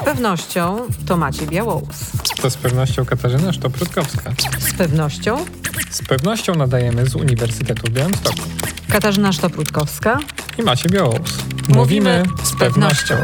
Z pewnością to Maciej Białous. To z pewnością Katarzyna Sztop-Rutkowska. Z pewnością Z pewnością nadajemy z Uniwersytetu w Białymstoku. Katarzyna Sztop-Rutkowska. I Macie Białous. Mówimy z pewnością.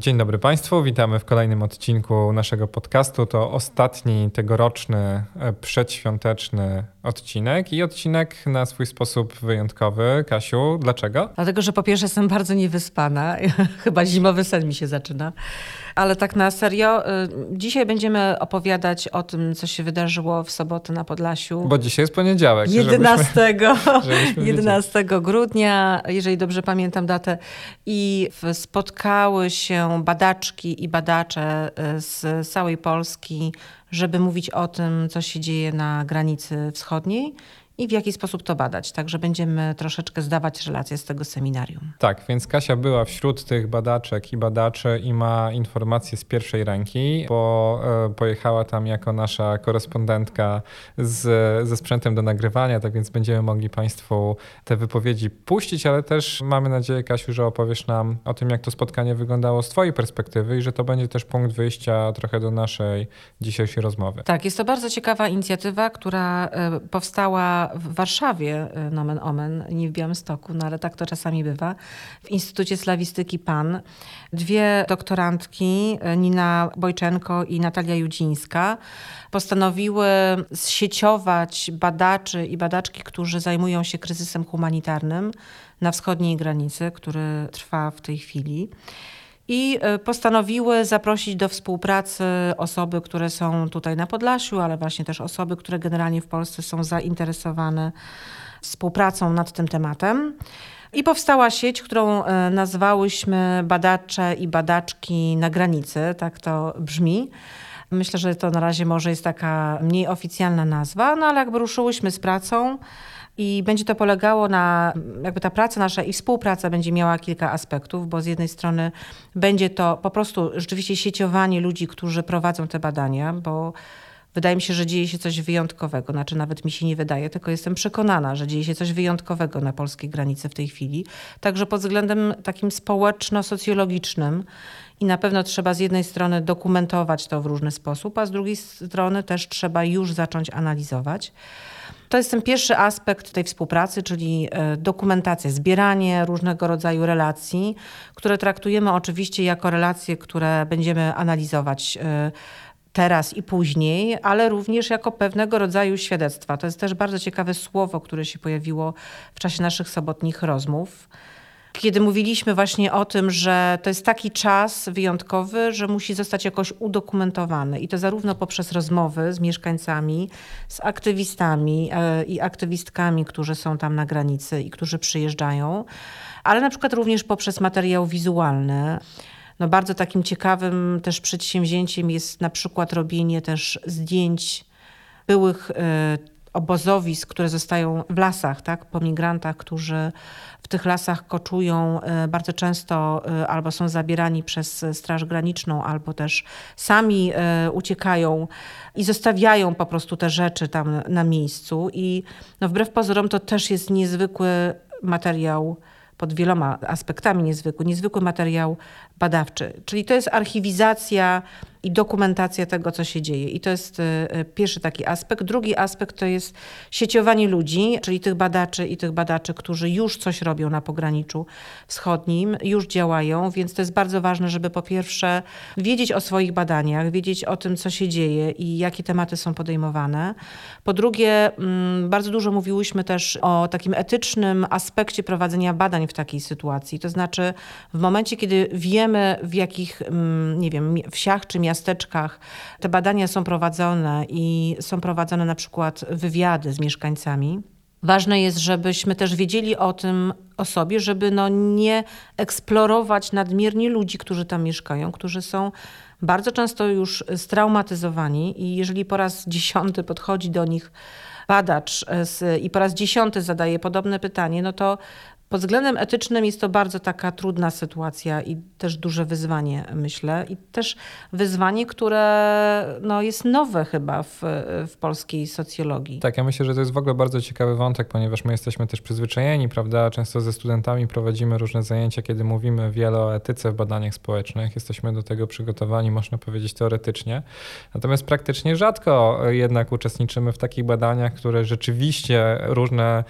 Dzień dobry Państwu, witamy w kolejnym odcinku naszego podcastu. To ostatni tegoroczny, e, przedświąteczny odcinek i odcinek na swój sposób wyjątkowy. Kasiu, dlaczego? Dlatego, że po pierwsze jestem bardzo niewyspana. Chyba zimowy sen mi się zaczyna. Ale tak na serio, y, dzisiaj będziemy opowiadać o tym, co się wydarzyło w sobotę na Podlasiu. Bo dzisiaj jest poniedziałek. 11, żebyśmy 11 grudnia, jeżeli dobrze pamiętam datę, i spotkały się badaczki i badacze y, z całej Polski, żeby mówić o tym, co się dzieje na granicy wschodniej i w jaki sposób to badać. Także będziemy troszeczkę zdawać relacje z tego seminarium. Tak, więc Kasia była wśród tych badaczek i badaczy i ma informacje z pierwszej ręki, bo e, pojechała tam jako nasza korespondentka z, ze sprzętem do nagrywania, tak więc będziemy mogli Państwu te wypowiedzi puścić, ale też mamy nadzieję, Kasiu, że opowiesz nam o tym, jak to spotkanie wyglądało z Twojej perspektywy i że to będzie też punkt wyjścia trochę do naszej dzisiejszej rozmowy. Tak, jest to bardzo ciekawa inicjatywa, która e, w Warszawie, e, nomen omen, nie w Białymstoku, no ale tak to czasami bywa, w Instytucie Slawistyki PAN. Dwie doktorantki, e, Nina Bojczenko i Natalia Judzińska, postanowiły zsieciować badaczy i badaczki, którzy zajmują się kryzysem humanitarnym na wschodniej granicy, który trwa w tej chwili i e, postanowiły zaprosić do współpracy osoby, które są tutaj na Podlasiu, ale właśnie też osoby, które generalnie w Polsce są zainteresowane współpracą nad tym tematem. I powstała sieć, którą e, nazwałyśmy Badacze i Badaczki na granicy, tak to brzmi. Myślę, że to na razie może jest taka mniej oficjalna nazwa, no ale jakby ruszyłyśmy z pracą. I będzie to polegało na, jakby ta praca nasza i współpraca będzie miała kilka aspektów, bo z jednej strony będzie to po prostu rzeczywiście sieciowanie ludzi, którzy prowadzą te badania, bo wydaje mi się, że dzieje się coś wyjątkowego. Znaczy nawet mi się nie wydaje, tylko jestem przekonana, że dzieje się coś wyjątkowego na polskiej granicy w tej chwili. Także pod względem takim społeczno-socjologicznym i na pewno trzeba z jednej strony dokumentować to w różny sposób, a z drugiej strony też trzeba już zacząć analizować. To jest ten pierwszy aspekt tej współpracy, czyli e, dokumentacja, zbieranie różnego rodzaju relacji, które traktujemy oczywiście jako relacje, które będziemy analizować e, teraz i później, ale również jako pewnego rodzaju świadectwa. To jest też bardzo ciekawe słowo, które się pojawiło w czasie naszych sobotnich rozmów kiedy mówiliśmy właśnie o tym, że to jest taki czas wyjątkowy, że musi zostać jakoś udokumentowany i to zarówno poprzez rozmowy z mieszkańcami, z aktywistami e, i aktywistkami, którzy są tam na granicy i którzy przyjeżdżają, ale na przykład również poprzez materiał wizualny. No bardzo takim ciekawym też przedsięwzięciem jest na przykład robienie też zdjęć byłych e, obozowisk, które zostają w lasach, tak, po migrantach, którzy w tych lasach koczują e, bardzo często e, albo są zabierani przez Straż Graniczną, albo też sami e, uciekają i zostawiają po prostu te rzeczy tam na miejscu. I no, wbrew pozorom to też jest niezwykły materiał pod wieloma aspektami niezwykły, niezwykły materiał badawczy. Czyli to jest archiwizacja i dokumentacja tego, co się dzieje. I to jest e, e, pierwszy taki aspekt. Drugi aspekt to jest sieciowanie ludzi, czyli tych badaczy i tych badaczy, którzy już coś robią na pograniczu wschodnim, już działają, więc to jest bardzo ważne, żeby po pierwsze wiedzieć o swoich badaniach, wiedzieć o tym, co się dzieje i jakie tematy są podejmowane. Po drugie, mm, bardzo dużo mówiłyśmy też o takim etycznym aspekcie prowadzenia badań w takiej sytuacji. To znaczy, w momencie, kiedy wiemy, w jakich, mm, nie wiem, wsiach czy miasteczkach. Te badania są prowadzone i są prowadzone na przykład wywiady z mieszkańcami, Ważne jest, żebyśmy też wiedzieli o tym o sobie, żeby no nie eksplorować nadmiernie ludzi, którzy tam mieszkają, którzy są bardzo często już straumatyzowani i jeżeli po raz dziesiąty podchodzi do nich badacz z, i po raz dziesiąty zadaje podobne pytanie, no to Pod względem etycznym jest to bardzo taka trudna sytuacja i też duże wyzwanie, myślę. I też wyzwanie, które no, jest nowe chyba w, w polskiej socjologii. Tak, ja myślę, że to jest w ogóle bardzo ciekawy wątek, ponieważ my jesteśmy też przyzwyczajeni, prawda? Często ze studentami prowadzimy różne zajęcia, kiedy mówimy wiele o etyce w badaniach społecznych. Jesteśmy do tego przygotowani, można powiedzieć, teoretycznie. Natomiast praktycznie rzadko jednak uczestniczymy w takich badaniach, które rzeczywiście różne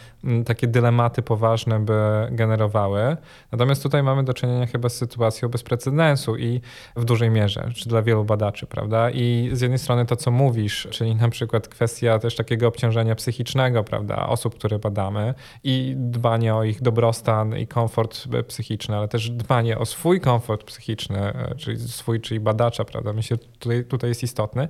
takie dylematy poważne by generowały. Natomiast tutaj mamy do czynienia chyba z sytuacją bez precedensu i w dużej mierze, czy dla wielu badaczy, prawda? I z jednej strony to, co mówisz, czyli na przykład kwestia też takiego obciążenia psychicznego, prawda, osób, które badamy i dbanie o ich dobrostan i komfort psychiczny, ale też dbanie o swój komfort psychiczny, e, czyli swój, czyli badacza, prawda, myślę, tutaj, tutaj jest istotny.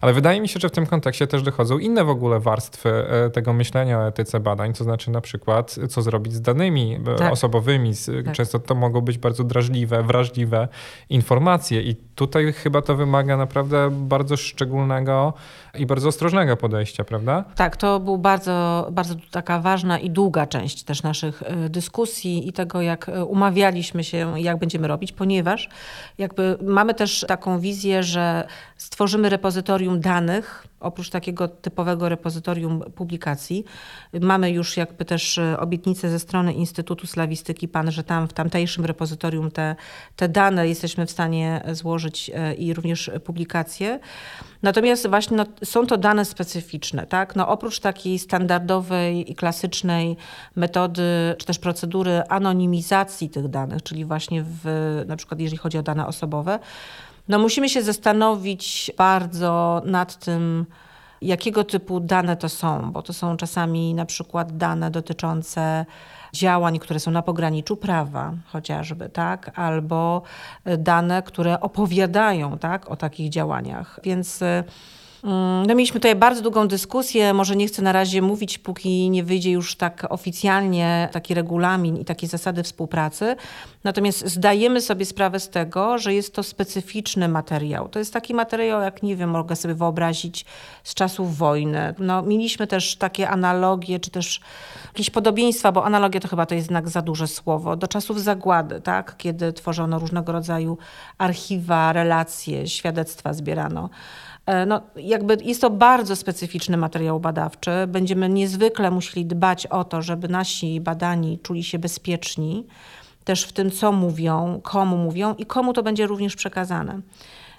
Ale wydaje mi się, że w tym kontekście też dochodzą inne w ogóle warstwy e, tego myślenia o etyce badań, to znaczy na przykład, co zrobić z danymi E, tak. osobowymi. Tak. Często to mogą być bardzo drażliwe, wrażliwe informacje i tutaj chyba to wymaga naprawdę bardzo szczególnego i bardzo ostrożnego podejścia, prawda? Tak, to był bardzo, bardzo taka ważna i długa część też naszych e, dyskusji i tego, jak e, umawialiśmy się, jak będziemy robić, ponieważ jakby mamy też taką wizję, że stworzymy repozytorium danych, oprócz takiego typowego repozytorium publikacji. Mamy już jakby też e, obietnicę ze strony Instytutu Slawistyki PAN, że tam w tamtejszym repozytorium te, te dane jesteśmy w stanie złożyć i również publikacje. Natomiast właśnie no, są to dane specyficzne. Tak? No, oprócz takiej standardowej i klasycznej metody, czy też procedury anonimizacji tych danych, czyli właśnie w, na przykład jeżeli chodzi o dane osobowe, no musimy się zastanowić bardzo nad tym, jakiego typu dane to są, bo to są czasami na przykład dane dotyczące działań, które są na pograniczu prawa, chociażby, tak, albo dane, które opowiadają tak, o takich działaniach. Więc Mm, no mieliśmy tutaj bardzo długą dyskusję. Może nie chcę na razie mówić, póki nie wyjdzie już tak oficjalnie taki regulamin i takie zasady współpracy. Natomiast zdajemy sobie sprawę z tego, że jest to specyficzny materiał. To jest taki materiał, jak nie wiem, mogę sobie wyobrazić z czasów wojny. No, mieliśmy też takie analogie, czy też jakieś podobieństwa, bo analogia to chyba to jest jednak za duże słowo, do czasów zagłady, tak? kiedy tworzono różnego rodzaju archiwa, relacje, świadectwa zbierano. E, no, jakby jest to bardzo specyficzny materiał badawczy. Będziemy niezwykle musieli dbać o to, żeby nasi badani czuli się bezpieczni też w tym, co mówią, komu mówią i komu to będzie również przekazane.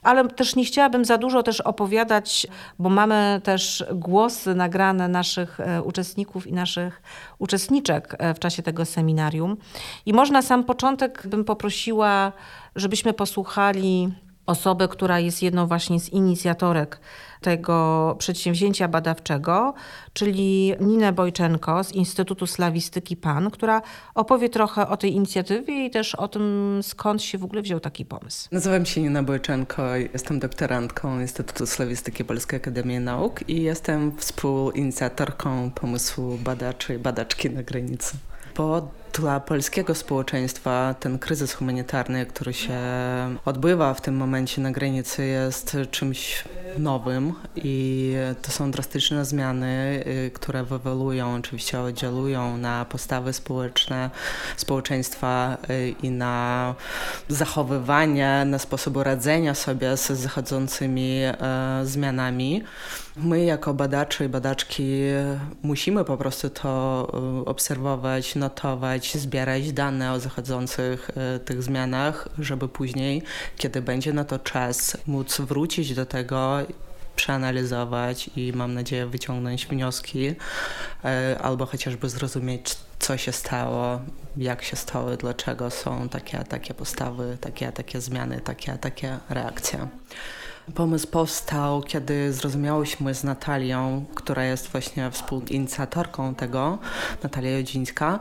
Ale też nie chciałabym za dużo też opowiadać, bo mamy też głosy nagrane naszych e, uczestników i naszych uczestniczek e, w czasie tego seminarium. I można sam początek bym poprosiła, żebyśmy posłuchali osobę, która jest jedną właśnie z inicjatorek tego przedsięwzięcia badawczego, czyli Ninę Bojczenko z Instytutu Slawistyki PAN, która opowie trochę o tej inicjatywie i też o tym, skąd się w ogóle wziął taki pomysł. Nazywam się Nina Bojczenko, jestem doktorantką Instytutu Slawistyki Polskiej Akademii Nauk i jestem współinicjatorką pomysłu badaczy i badaczki na granicy. Po dla polskiego społeczeństwa ten kryzys humanitarny, który się odbywa w tym momencie na granicy, jest czymś nowym i to są drastyczne zmiany, y, które wywołują, oczywiście oddziałują na postawy społeczne społeczeństwa y, i na zachowywanie, na sposób radzenia sobie z zachodzącymi y, zmianami. My jako badacze i badaczki musimy po prostu to obserwować, notować, zbierać dane o zachodzących tych zmianach, żeby później, kiedy będzie na to czas, móc wrócić do tego przeanalizować i mam nadzieję wyciągnąć wnioski e, albo chociażby zrozumieć, co się stało, jak się stało, dlaczego są takie, takie postawy, takie, takie zmiany, takie, takie reakcje. Pomysł powstał, kiedy zrozumiałyśmy z Natalią, która jest właśnie współinicjatorką tego, Natalia Jodzińska.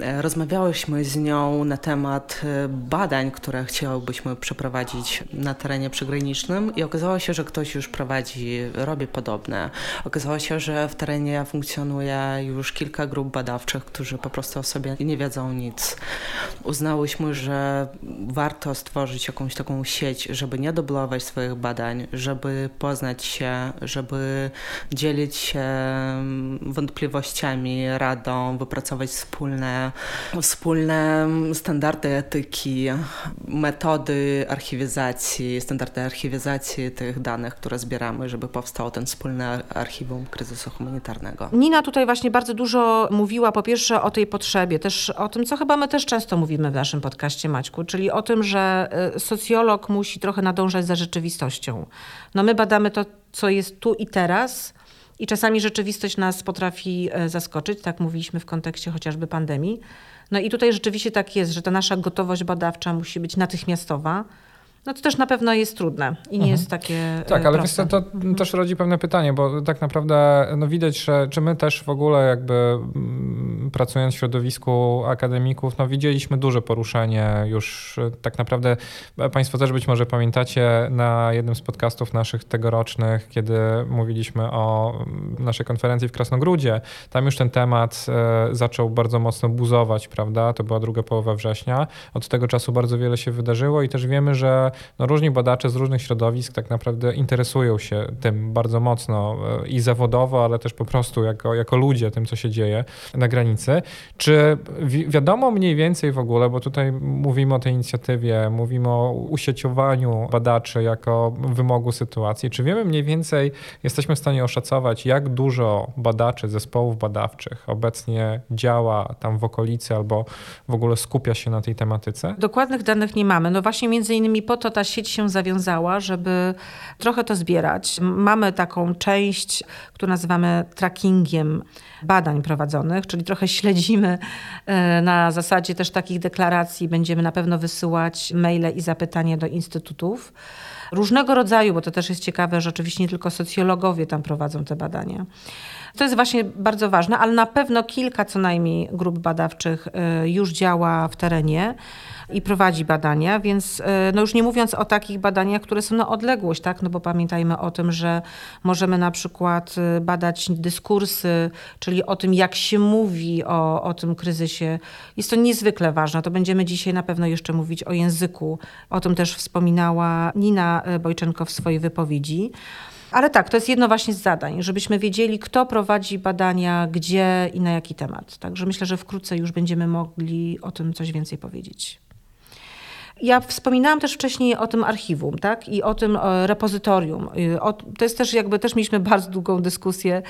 E, rozmawiałyśmy z nią na temat e, badań, które chciałybyśmy przeprowadzić na terenie przygranicznym i okazało się, że ktoś już prowadzi, robi podobne. Okazało się, że w terenie funkcjonuje już kilka grup badawczych, którzy po prostu o sobie nie wiedzą nic. Uznałyśmy, że warto stworzyć jakąś taką sieć, żeby nie dublować swojej swoich badań, żeby poznać się, żeby dzielić się mm, wątpliwościami, radą, wypracować wspólne, wspólne standardy etyki, metody archiwizacji, standardy archiwizacji tych danych, które zbieramy, żeby powstał ten wspólny archiwum kryzysu humanitarnego. Nina tutaj właśnie bardzo dużo mówiła po pierwsze o tej potrzebie, też o tym, co chyba my też często mówimy w naszym podcaście Maćku, czyli o tym, że y, socjolog musi trochę nadążać za rzeczywistością. No my badamy to, co jest tu i teraz, i czasami rzeczywistość nas potrafi e, zaskoczyć, tak mówiliśmy w kontekście chociażby pandemii. No i tutaj rzeczywiście tak jest, że ta nasza gotowość badawcza musi być natychmiastowa. No to też na pewno jest trudne i nie mhm. jest takie. E, tak, ale proste. wiesz co, to mhm. też rodzi pewne pytanie, bo tak naprawdę no widać, że czy my też w ogóle jakby mm, pracując w środowisku akademików, no widzieliśmy duże poruszenie już e, tak naprawdę Państwo też być może pamiętacie na jednym z podcastów naszych tegorocznych, kiedy mówiliśmy o mm, naszej konferencji w Krasnogródzie, tam już ten temat e, zaczął bardzo mocno buzować, prawda? To była druga połowa września. Od tego czasu bardzo wiele się wydarzyło i też wiemy, że no, różni badacze z różnych środowisk tak naprawdę interesują się tym bardzo mocno e, i zawodowo, ale też po prostu jako, jako ludzie tym, co się dzieje na granicy. Czy wi wiadomo mniej więcej w ogóle, bo tutaj mówimy o tej inicjatywie, mówimy o usieciowaniu badaczy jako wymogu sytuacji, czy wiemy mniej więcej, jesteśmy w stanie oszacować, jak dużo badaczy, zespołów badawczych obecnie działa tam w okolicy albo w ogóle skupia się na tej tematyce? Dokładnych danych nie mamy. No właśnie między innymi po to ta sieć się zawiązała, żeby trochę to zbierać. Mamy taką część, którą nazywamy trackingiem badań prowadzonych, czyli trochę śledzimy e, na zasadzie też takich deklaracji. Będziemy na pewno wysyłać maile i zapytania do instytutów różnego rodzaju, bo to też jest ciekawe, że oczywiście nie tylko socjologowie tam prowadzą te badania. To jest właśnie bardzo ważne, ale na pewno kilka co najmniej grup badawczych e, już działa w terenie i prowadzi badania, więc e, no już nie mówiąc o takich badaniach, które są na odległość, tak? no bo pamiętajmy o tym, że możemy na przykład e, badać dyskursy, czyli o tym, jak się mówi o, o tym kryzysie. Jest to niezwykle ważne. To będziemy dzisiaj na pewno jeszcze mówić o języku. O tym też wspominała Nina Bojczenko w swojej wypowiedzi. Ale tak, to jest jedno właśnie z zadań, żebyśmy wiedzieli, kto prowadzi badania, gdzie i na jaki temat. Także myślę, że wkrótce już będziemy mogli o tym coś więcej powiedzieć. Ja wspominałam też wcześniej o tym archiwum, tak? I o tym o repozytorium. To jest też jakby, też mieliśmy bardzo długą dyskusję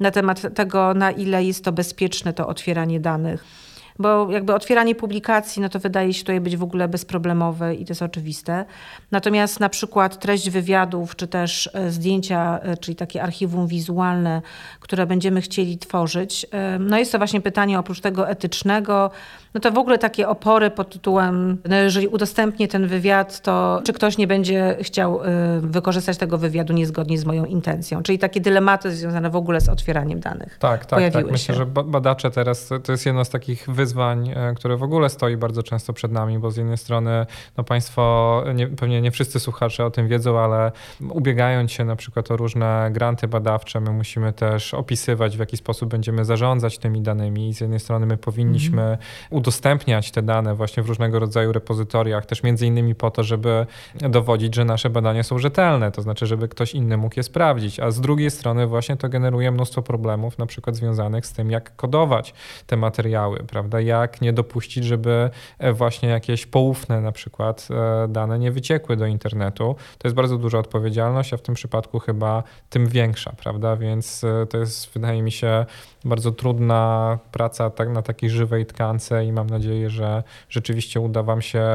na temat tego, na ile jest to bezpieczne, to otwieranie danych bo jakby otwieranie publikacji, no to wydaje się tutaj być w ogóle bezproblemowe i to jest oczywiste. Natomiast na przykład treść wywiadów, czy też e, zdjęcia, e, czyli takie archiwum wizualne, które będziemy chcieli tworzyć, e, no jest to właśnie pytanie oprócz tego etycznego, no to w ogóle takie opory pod tytułem, no jeżeli udostępnię ten wywiad, to czy ktoś nie będzie chciał wykorzystać tego wywiadu niezgodnie z moją intencją. Czyli takie dylematy związane w ogóle z otwieraniem danych. Tak, tak, tak. Myślę, że badacze teraz, to jest jedno z takich wyzwań, wyzwań, e, które w ogóle stoi bardzo często przed nami, bo z jednej strony no Państwo, nie, pewnie nie wszyscy słuchacze o tym wiedzą, ale ubiegając się na przykład o różne granty badawcze, my musimy też opisywać, w jaki sposób będziemy zarządzać tymi danymi. Z jednej strony my powinniśmy mhm. udostępniać te dane właśnie w różnego rodzaju repozytoriach, też między innymi po to, żeby dowodzić, że nasze badania są rzetelne, to znaczy, żeby ktoś inny mógł je sprawdzić, a z drugiej strony właśnie to generuje mnóstwo problemów, na przykład związanych z tym, jak kodować te materiały, prawda? Jak nie dopuścić, żeby e, właśnie jakieś poufne na przykład e, dane nie wyciekły do internetu. To jest bardzo duża odpowiedzialność, a w tym przypadku chyba tym większa, prawda? Więc e, to jest, wydaje mi się, bardzo trudna praca tak, na takiej żywej tkance i mam nadzieję, że rzeczywiście uda Wam się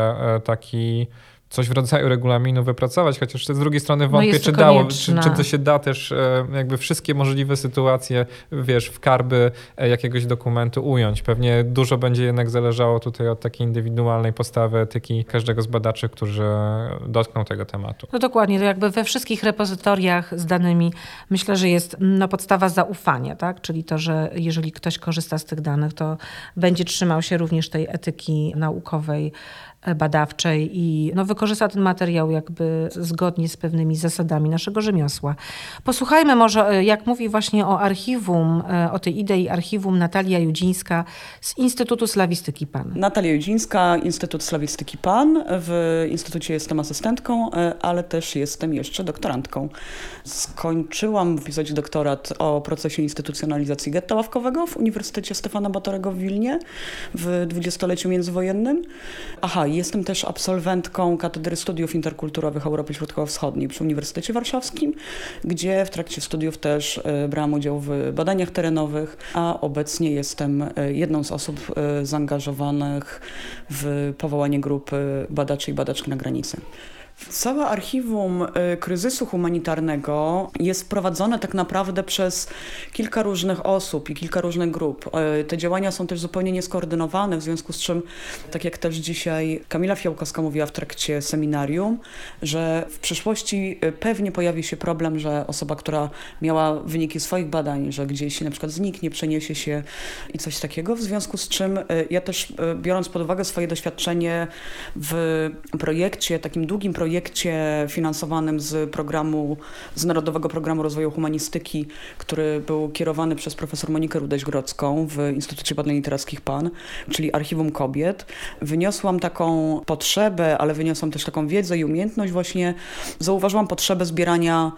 taki coś w rodzaju regulaminu wypracować, chociaż z drugiej strony no wątpię, no czy dało, czy, czy, to się da też e, jakby wszystkie możliwe sytuacje, wiesz, w karby e, jakiegoś dokumentu ująć. Pewnie dużo będzie jednak zależało tutaj od takiej indywidualnej postawy etyki każdego z badaczy, którzy dotkną tego tematu. No dokładnie, to jakby we wszystkich repozytoriach z danymi myślę, że jest no, podstawa zaufania, tak? Czyli to, że jeżeli ktoś korzysta z tych danych, to będzie trzymał się również tej etyki naukowej, badawczej i no, wykorzysta ten materiał jakby zgodnie z pewnymi zasadami naszego rzemiosła. Posłuchajmy może, e, jak mówi właśnie o archiwum, e, o tej idei archiwum Natalia Judzińska z Instytutu Slawistyki PAN. Natalia Judzińska, Instytut Slawistyki PAN. W Instytucie jestem asystentką, e, ale też jestem jeszcze doktorantką. Skończyłam pisać doktorat o procesie instytucjonalizacji getta ławkowego w Uniwersytecie Stefana Batorego w Wilnie w dwudziestoleciu międzywojennym. Aha, jestem też absolwentką Katedry Studiów Interkulturowych Europy Środkowo-Wschodniej przy Uniwersytecie Warszawskim, gdzie w trakcie studiów też e, brałam udział w badaniach terenowych, a obecnie jestem e, jedną z osób e, zaangażowanych w powołanie grupy badaczy i badaczki na granicy. Całe archiwum y, kryzysu humanitarnego jest prowadzone tak naprawdę przez kilka różnych osób i kilka różnych grup. Y, te działania są też zupełnie nieskoordynowane, w związku z czym, tak jak też dzisiaj Kamila Fiałkowska mówiła w trakcie seminarium, że w przyszłości y, pewnie pojawi się problem, że osoba, która miała wyniki swoich badań, że gdzieś na przykład zniknie, przeniesie się i coś takiego, w związku z czym ja też biorąc pod uwagę swoje doświadczenie w projekcie, takim długim projekcie, projekcie finansowanym z programu, z Narodowego Programu Rozwoju Humanistyki, który był kierowany przez profesor Monikę Rudeś-Grodzką w Instytucie Badań Literackich PAN, czyli Archiwum Kobiet. Wyniosłam taką potrzebę, ale wyniosłam też taką wiedzę i umiejętność właśnie, zauważyłam potrzebę zbierania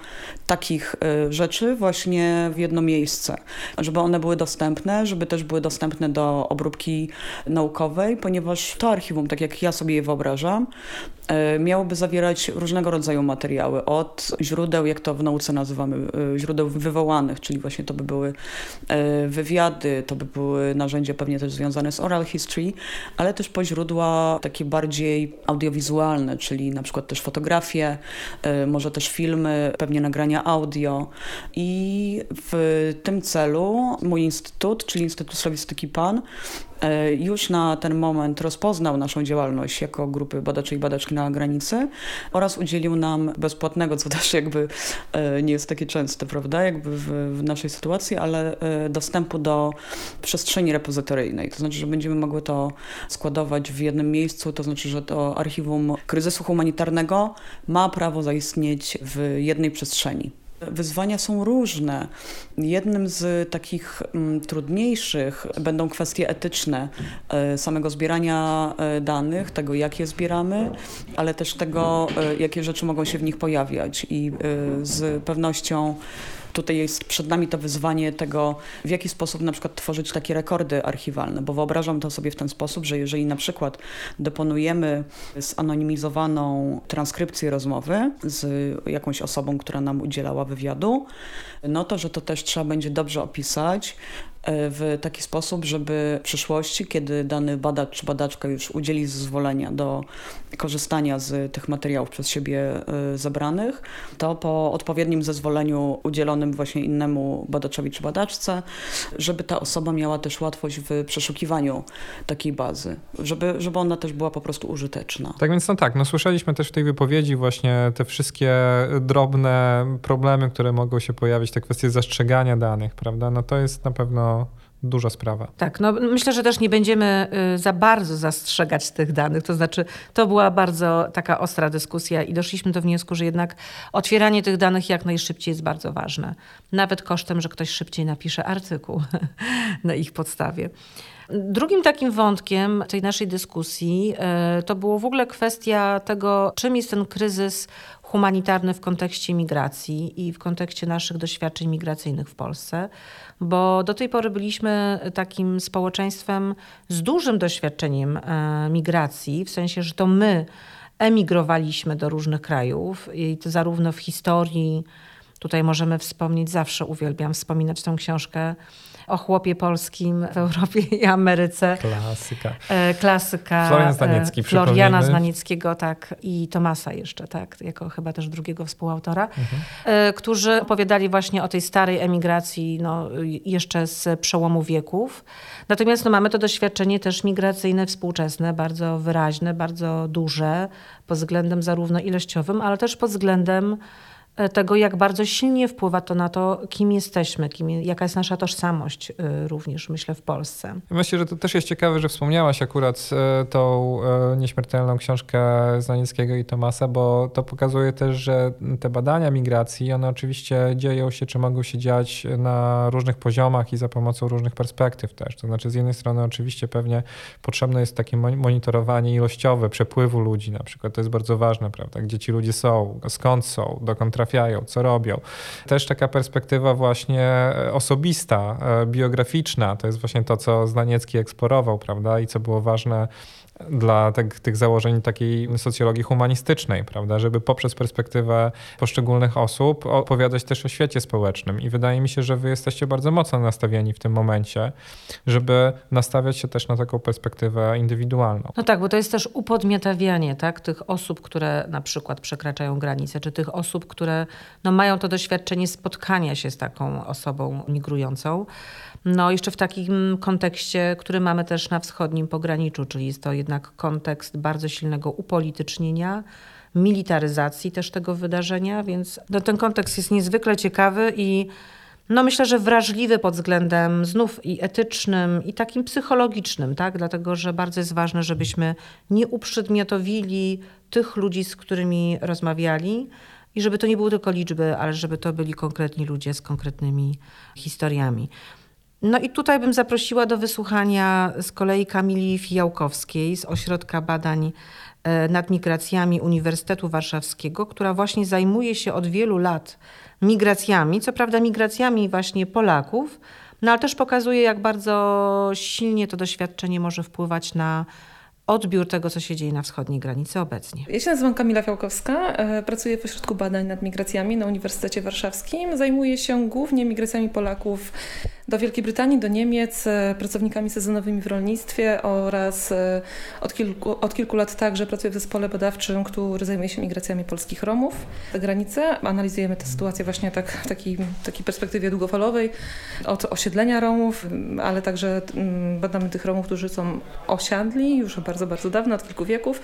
takich y, rzeczy właśnie w jedno miejsce, żeby one były dostępne, żeby też były dostępne do obróbki naukowej, ponieważ to archiwum, tak jak ja sobie je wyobrażam, y, miałoby zawierać zbierać różnego rodzaju materiały, od źródeł, jak to w nauce nazywamy, y, źródeł wywołanych, czyli właśnie to by były y, wywiady, to by były narzędzia pewnie też związane z oral history, ale też po źródła takie bardziej audiowizualne, czyli na przykład też fotografie, y, może też filmy, pewnie nagrania audio. I w tym celu mój instytut, czyli Instytut Slawistyki PAN, już na ten moment rozpoznał naszą działalność jako grupy badaczy i badaczki na granicy oraz udzielił nam bezpłatnego, co też jakby e, nie jest takie częste, prawda, jakby w, w naszej sytuacji, ale e, dostępu do przestrzeni repozytoryjnej. To znaczy, że będziemy mogły to składować w jednym miejscu, to znaczy, że to archiwum kryzysu humanitarnego ma prawo zaistnieć w jednej przestrzeni. Wyzwania są różne. Jednym z takich mm, trudniejszych będą kwestie etyczne e, samego zbierania e, danych, tego jak je zbieramy, ale też tego, e, jakie rzeczy mogą się w nich pojawiać. I z pewnością tutaj jest przed nami to wyzwanie tego, w jaki sposób na przykład tworzyć takie rekordy archiwalne, bo wyobrażam to sobie w ten sposób, że jeżeli na przykład deponujemy zanonimizowaną transkrypcję rozmowy z jakąś osobą, która nam udzielała wywiadu, no to, że to też trzeba będzie dobrze opisać, w taki sposób, żeby w przyszłości, kiedy dany badacz czy badaczka już udzieli zezwolenia do korzystania z tych materiałów przez siebie e, zebranych, to po odpowiednim zezwoleniu udzielonym właśnie innemu badaczowi czy badaczce, żeby ta osoba miała też łatwość w przeszukiwaniu takiej bazy, żeby, żeby ona też była po prostu użyteczna. Tak więc no tak, no słyszeliśmy też w tej wypowiedzi właśnie te wszystkie drobne problemy, które mogą się pojawić, te kwestie zastrzegania danych, prawda? No to jest na pewno duża sprawa. Tak, no myślę, że też nie będziemy y, za bardzo zastrzegać tych danych. To znaczy, to była bardzo taka ostra dyskusja i doszliśmy do wniosku, że jednak otwieranie tych danych jak najszybciej jest bardzo ważne. Nawet kosztem, że ktoś szybciej napisze artykuł na ich podstawie. Drugim takim wątkiem tej naszej dyskusji y, to było w ogóle kwestia tego, czym jest ten kryzys humanitarny w kontekście migracji i w kontekście naszych doświadczeń migracyjnych w Polsce, bo do tej pory byliśmy takim społeczeństwem z dużym doświadczeniem e, migracji, w sensie, że to my emigrowaliśmy do różnych krajów i to zarówno w historii, tutaj możemy wspomnieć, zawsze uwielbiam wspominać tę książkę o chłopie polskim w Europie i Ameryce. Klasyka. E, klasyka. Florian Znaniecki, e, Floriana Znanieckiego, tak. I Tomasa jeszcze, tak. Jako chyba też drugiego współautora. Mhm. E, którzy opowiadali właśnie o tej starej emigracji, no, jeszcze z przełomu wieków. Natomiast no, mamy to doświadczenie też migracyjne, współczesne, bardzo wyraźne, bardzo duże, pod względem zarówno ilościowym, ale też pod względem tego, jak bardzo silnie wpływa to na to, kim jesteśmy, kim, jaka jest nasza tożsamość e, również, myślę, w Polsce. Myślę, że to też jest ciekawe, że wspomniałaś akurat e, tą nieśmiertelną książkę Zanieckiego i Tomasa, bo to pokazuje też, że te badania migracji, one oczywiście dzieją się, czy mogą się dziać na różnych poziomach i za pomocą różnych perspektyw też. To znaczy z jednej strony oczywiście pewnie potrzebne jest takie monitorowanie ilościowe przepływu ludzi na przykład. To jest bardzo ważne, prawda? Gdzie ci ludzie są, skąd są, dokąd trafiają, co robią. Też taka perspektywa właśnie e, osobista, e, biograficzna, to jest właśnie to, co Znaniecki eksplorował, prawda? I co było ważne dla tych, tych założeń takiej socjologii humanistycznej, prawda, żeby poprzez perspektywę poszczególnych osób opowiadać też o świecie społecznym. I wydaje mi się, że wy jesteście bardzo mocno nastawieni w tym momencie, żeby nastawiać się też na taką perspektywę indywidualną. No tak, bo to jest też upodmiotawianie tak, tych osób, które na przykład przekraczają granice, czy tych osób, które no, mają to doświadczenie spotkania się z taką osobą migrującą. No jeszcze w takim kontekście, który mamy też na wschodnim pograniczu, czyli jest to jednak kontekst bardzo silnego upolitycznienia, militaryzacji też tego wydarzenia, więc no, ten kontekst jest niezwykle ciekawy i no myślę, że wrażliwy pod względem znów i etycznym, i takim psychologicznym, tak? dlatego że bardzo jest ważne, żebyśmy nie uprzedmiotowili tych ludzi, z którymi rozmawiali i żeby to nie były tylko liczby, ale żeby to byli konkretni ludzie z konkretnymi historiami. No i tutaj bym zaprosiła do wysłuchania z kolei Kamili Fijałkowskiej z Ośrodka Badań e, nad Migracjami Uniwersytetu Warszawskiego, która właśnie zajmuje się od wielu lat migracjami, co prawda migracjami właśnie Polaków, no ale też pokazuje, jak bardzo silnie to doświadczenie może wpływać na odbiór tego, co się dzieje na wschodniej granicy obecnie. Ja się nazywam Kamila Fiałkowska, e, pracuję w Ośrodku Badań nad Migracjami na Uniwersytecie Warszawskim. Zajmuję się głównie migracjami Polaków do Wielkiej Brytanii, do Niemiec, e, pracownikami sezonowymi w rolnictwie oraz e, od kilku, od kilku lat także pracuję w zespole badawczym, który zajmuje się migracjami polskich Romów za granicę. Analizujemy tę sytuację właśnie tak, w takiej, takiej perspektywie długofalowej, od osiedlenia Romów, ale także badamy tych Romów, którzy są osiadli już bardzo, bardzo dawno, od kilku wieków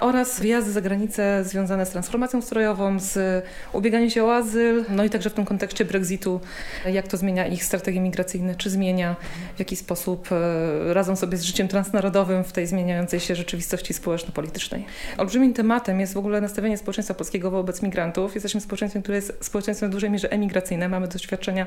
oraz wyjazdy za granicę związane z transformacją strojową, z ubieganiem się o azyl, no i także w tym kontekście Brexitu, jak to zmienia ich migracyjną migracyjne, czy zmienia, w jaki sposób e, radzą sobie z życiem transnarodowym w tej zmieniającej się rzeczywistości społeczno-politycznej. Olbrzymim tematem jest w ogóle nastawienie społeczeństwa polskiego wobec migrantów. Jesteśmy społeczeństwem, które jest społeczeństwem w dużej mierze emigracyjne. Mamy doświadczenia,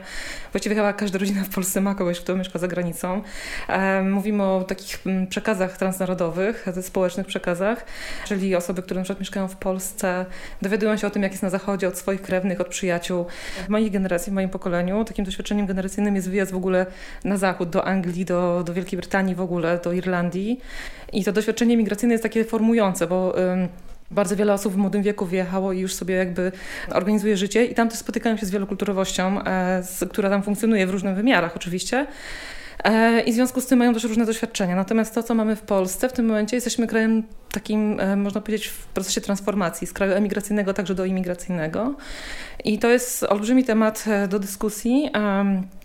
właściwie chyba każda rodzina w Polsce ma kogoś, kto mieszka za granicą. E, mówimy o takich przekazach transnarodowych, społecznych przekazach, czyli osoby, które na przykład mieszkają w Polsce, dowiadują się o tym, jak jest na zachodzie, od swoich krewnych, od przyjaciół. W mojej generacji, w moim pokoleniu, takim doświadczeniem generacyjnym jest wyjazd w ogóle na zachód, do Anglii, do, do Wielkiej Brytanii w ogóle, do Irlandii. I to doświadczenie migracyjne jest takie formujące, bo bardzo wiele osób w młodym wieku wyjechało i już sobie jakby organizuje życie i tam też spotykają się z wielokulturowością, e, która tam funkcjonuje w różnych wymiarach oczywiście. E, I w związku z tym mają też różne doświadczenia. Natomiast to, co mamy w Polsce, w tym momencie jesteśmy krajem takim, e, można powiedzieć, w procesie transformacji z kraju emigracyjnego także do imigracyjnego. I to jest olbrzymi temat e, do dyskusji,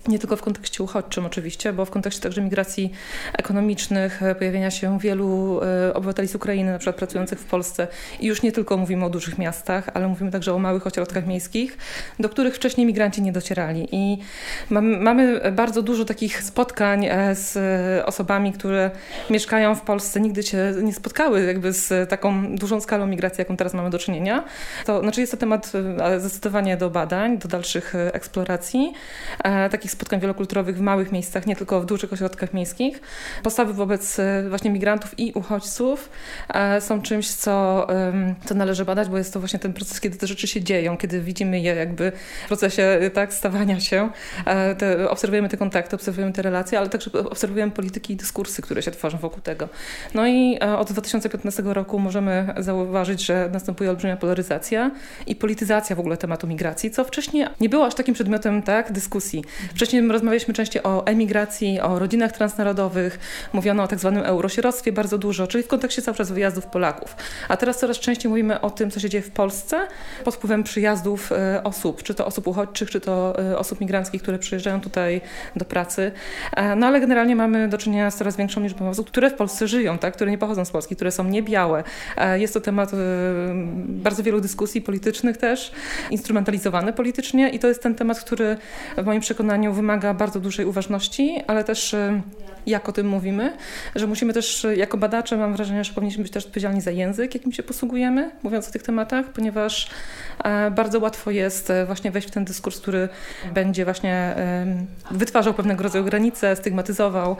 nie tylko w kontekście uchodźczym oczywiście, bo w kontekście także migracji ekonomicznych, e, pojawienia się wielu obywateli z Ukrainy, na przykład pracujących w Polsce. I już nie tylko mówimy o dużych miastach, ale mówimy także o małych ośrodkach miejskich, do których wcześniej migranci nie docierali. I mamy bardzo dużo takich spotkań z osobami, które mieszkają w Polsce, nigdy się nie spotkały jakby z taką dużą skalą migracji, jaką teraz mamy do czynienia. To znaczy jest to temat e, zdecydowanie do badań, do dalszych e, eksploracji, e, takich spotkań wielokulturowych w małych miejscach, nie tylko w dużych ośrodkach miejskich. Postawy wobec właśnie migrantów i uchodźców są czymś, co, co należy badać, bo jest to właśnie ten proces, kiedy te rzeczy się dzieją, kiedy widzimy je jakby w procesie tak, stawania się, te, obserwujemy te kontakty, obserwujemy te relacje, ale także obserwujemy polityki i dyskursy, które się tworzą wokół tego. No i od 2015 2015 roku możemy zauważyć, że następuje olbrzymia polaryzacja i polityzacja w ogóle tematu migracji, co wcześniej nie było aż takim przedmiotem tak, dyskusji. Wcześniej rozmawialiśmy częściej o emigracji, o rodzinach transnarodowych, mówiono o tak zwanym eurosierostwie bardzo dużo, czyli w kontekście cały czas wyjazdów Polaków. A teraz coraz częściej mówimy o tym, co się dzieje w Polsce pod wpływem przyjazdów e, osób, czy to osób uchodźczych, czy to e, osób migranckich, które przyjeżdżają tutaj do pracy. E, no ale generalnie mamy do czynienia z coraz większą liczbą osób, które w Polsce żyją, tak, które nie pochodzą z Polski, które są nie białe. Jest to temat bardzo wielu dyskusji politycznych też, instrumentalizowany politycznie i to jest ten temat, który w moim przekonaniu wymaga bardzo dużej uważności, ale też jak o tym mówimy, że musimy też jako badacze, mam wrażenie, że powinniśmy być też odpowiedzialni za język, jakim się posługujemy, mówiąc o tych tematach, ponieważ e, bardzo łatwo jest e, właśnie wejść w ten dyskurs, który będzie właśnie wytwarzał pewnego rodzaju granice, stygmatyzował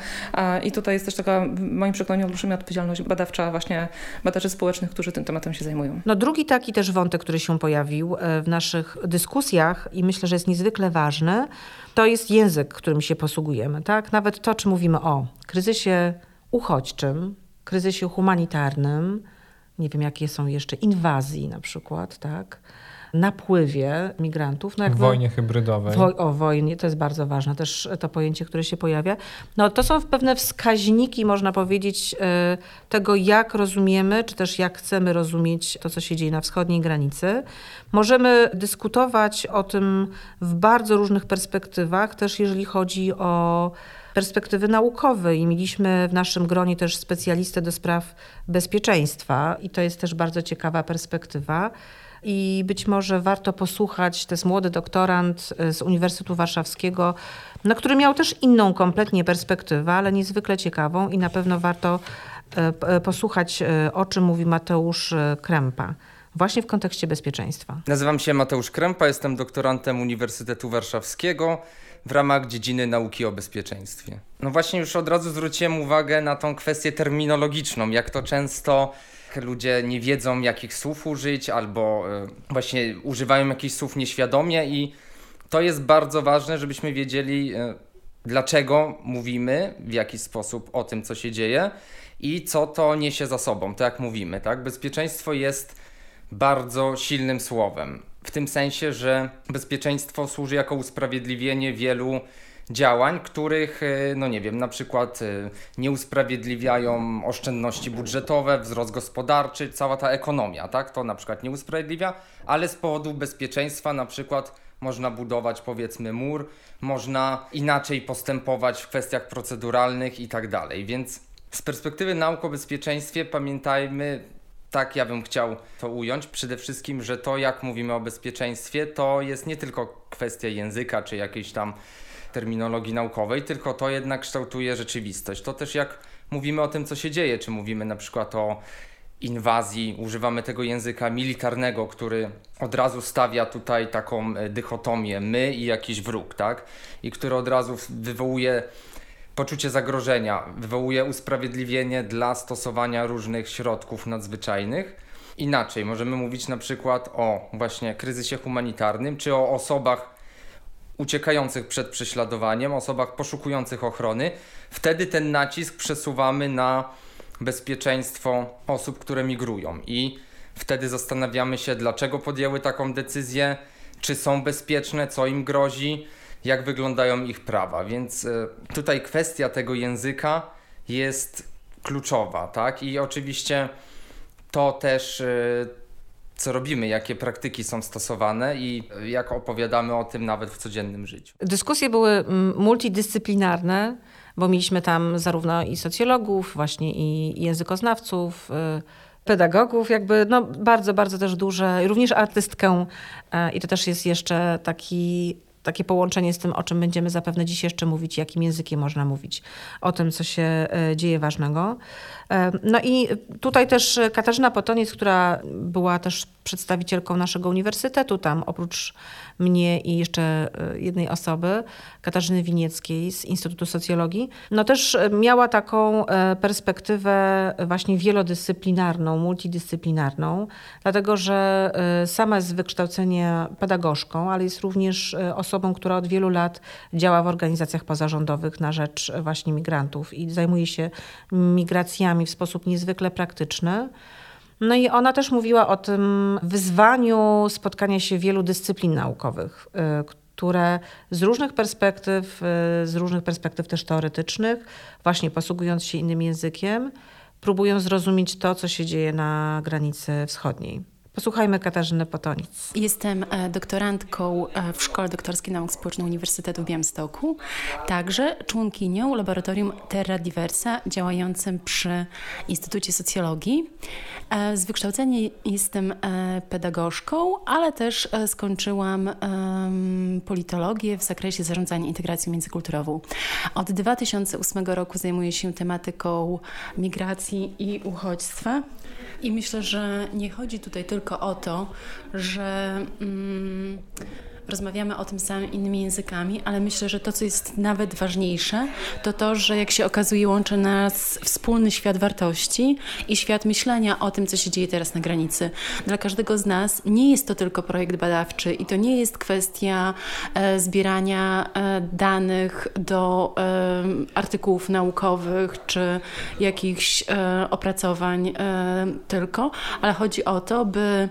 i tutaj jest też taka, w moim przekonaniu, olbrzymia odpowiedzialność badawcza właśnie badaczy społecznych, którzy tym tematem się zajmują. No drugi taki też wątek, który się pojawił e, w naszych dyskusjach i myślę, że jest niezwykle ważny, to jest język, którym się posługujemy. Tak? Nawet to, czy mówimy o kryzysie uchodźczym, kryzysie humanitarnym, nie wiem jakie są jeszcze, inwazji na przykład, tak? Napływie migrantów. No wojnie hybrydowej. Woj, o wojnie, to jest bardzo ważne, też to pojęcie, które się pojawia. No, to są pewne wskaźniki, można powiedzieć, e, tego, jak rozumiemy, czy też jak chcemy rozumieć to, co się dzieje na wschodniej granicy. Możemy dyskutować o tym w bardzo różnych perspektywach, też jeżeli chodzi o perspektywy naukowej i mieliśmy w naszym gronie też specjalistę do spraw bezpieczeństwa i to jest też bardzo ciekawa perspektywa i być może warto posłuchać, to jest młody doktorant e, z Uniwersytetu Warszawskiego, no, który miał też inną kompletnie perspektywę, ale niezwykle ciekawą i na pewno warto e, e, posłuchać, o czym mówi Mateusz Krępa właśnie w kontekście bezpieczeństwa. Nazywam się Mateusz Krępa, jestem doktorantem Uniwersytetu Warszawskiego w ramach dziedziny nauki o bezpieczeństwie. No właśnie już od razu zwróciłem uwagę na tą kwestię terminologiczną, jak to często ludzie nie wiedzą, jakich słów użyć, albo e, właśnie używają jakichś słów nieświadomie, i to jest bardzo ważne, żebyśmy wiedzieli, e, dlaczego mówimy w jakiś sposób o tym, co się dzieje i co to niesie za sobą, tak jak mówimy. Tak? Bezpieczeństwo jest bardzo silnym słowem. W tym sensie, że bezpieczeństwo służy jako usprawiedliwienie wielu działań, których, e, no nie wiem, na przykład e, nie usprawiedliwiają oszczędności budżetowe, wzrost gospodarczy, cała ta ekonomia, tak? To na przykład nie usprawiedliwia, ale z powodu bezpieczeństwa na przykład można budować powiedzmy mur, można inaczej postępować w kwestiach proceduralnych i tak dalej. Więc z perspektywy nauk o bezpieczeństwie pamiętajmy, tak ja bym chciał to ująć, przede wszystkim, że to jak mówimy o bezpieczeństwie, to jest nie tylko kwestia języka czy jakiejś tam terminologii naukowej, tylko to jednak kształtuje rzeczywistość. To też jak mówimy o tym, co się dzieje, czy mówimy na przykład o inwazji, używamy tego języka militarnego, który od razu stawia tutaj taką e, dychotomię my i jakiś wróg, tak? I który od razu wywołuje poczucie zagrożenia, wywołuje usprawiedliwienie dla stosowania różnych środków nadzwyczajnych. Inaczej, możemy mówić na przykład o właśnie kryzysie humanitarnym, czy o osobach uciekających przed prześladowaniem, osobach poszukujących ochrony. Wtedy ten nacisk przesuwamy na bezpieczeństwo osób, które migrują i wtedy zastanawiamy się, dlaczego podjęły taką decyzję, czy są bezpieczne, co im grozi, jak wyglądają ich prawa. Więc e, tutaj kwestia tego języka jest kluczowa, tak? I oczywiście to też e, co robimy, jakie praktyki są stosowane i jak opowiadamy o tym nawet w codziennym życiu. Dyskusje były mm, multidyscyplinarne, bo mieliśmy tam zarówno i socjologów, właśnie i językoznawców, y, pedagogów, jakby no, bardzo, bardzo też duże, również artystkę y, i to też jest jeszcze taki takie połączenie z tym, o czym będziemy zapewne dziś jeszcze mówić, jakim językiem można mówić, o tym, co się e, dzieje ważnego. E, no i tutaj też Katarzyna Potoniec, która była też przedstawicielką naszego uniwersytetu, tam oprócz mnie i jeszcze e, jednej osoby, Katarzyny Winieckiej z Instytutu Socjologii, no też miała taką perspektywę właśnie wielodyscyplinarną, multidyscyplinarną, dlatego że sama jest z wykształcenia pedagogzką, ale jest również osobą, która od wielu lat działa w organizacjach pozarządowych na rzecz właśnie migrantów i zajmuje się migracjami w sposób niezwykle praktyczny. No i ona też mówiła o tym wyzwaniu spotkania się wielu dyscyplin naukowych, y, które z różnych perspektyw, y, z różnych perspektyw też teoretycznych, właśnie posługując się innym językiem, próbują zrozumieć to, co się dzieje na granicy wschodniej. Posłuchajmy Katarzyny Potonic. Jestem e, doktorantką e, w Szkole Doktorskiej Nauk Społecznych Uniwersytetu w Białymstoku, także członkinią Laboratorium Terra Diversa działającym przy Instytucie Socjologii. E, z wykształcenia jestem pedagogzką, ale też skończyłam politologię w zakresie zarządzania integracją międzykulturową. Od 2008 roku zajmuję się tematyką migracji i uchodźstwa. I myślę, że nie chodzi tutaj tylko o to, że. Mm, rozmawiamy o tym samym innymi językami, ale myślę, że to, co jest nawet ważniejsze, to to, że jak się okazuje, łączy nas wspólny świat wartości i świat myślenia o tym, co się dzieje teraz na granicy. Dla każdego z nas nie jest to tylko projekt badawczy i to nie jest kwestia e, zbierania e, danych do e, artykułów naukowych czy jakichś e, opracowań e, tylko, ale chodzi o to, by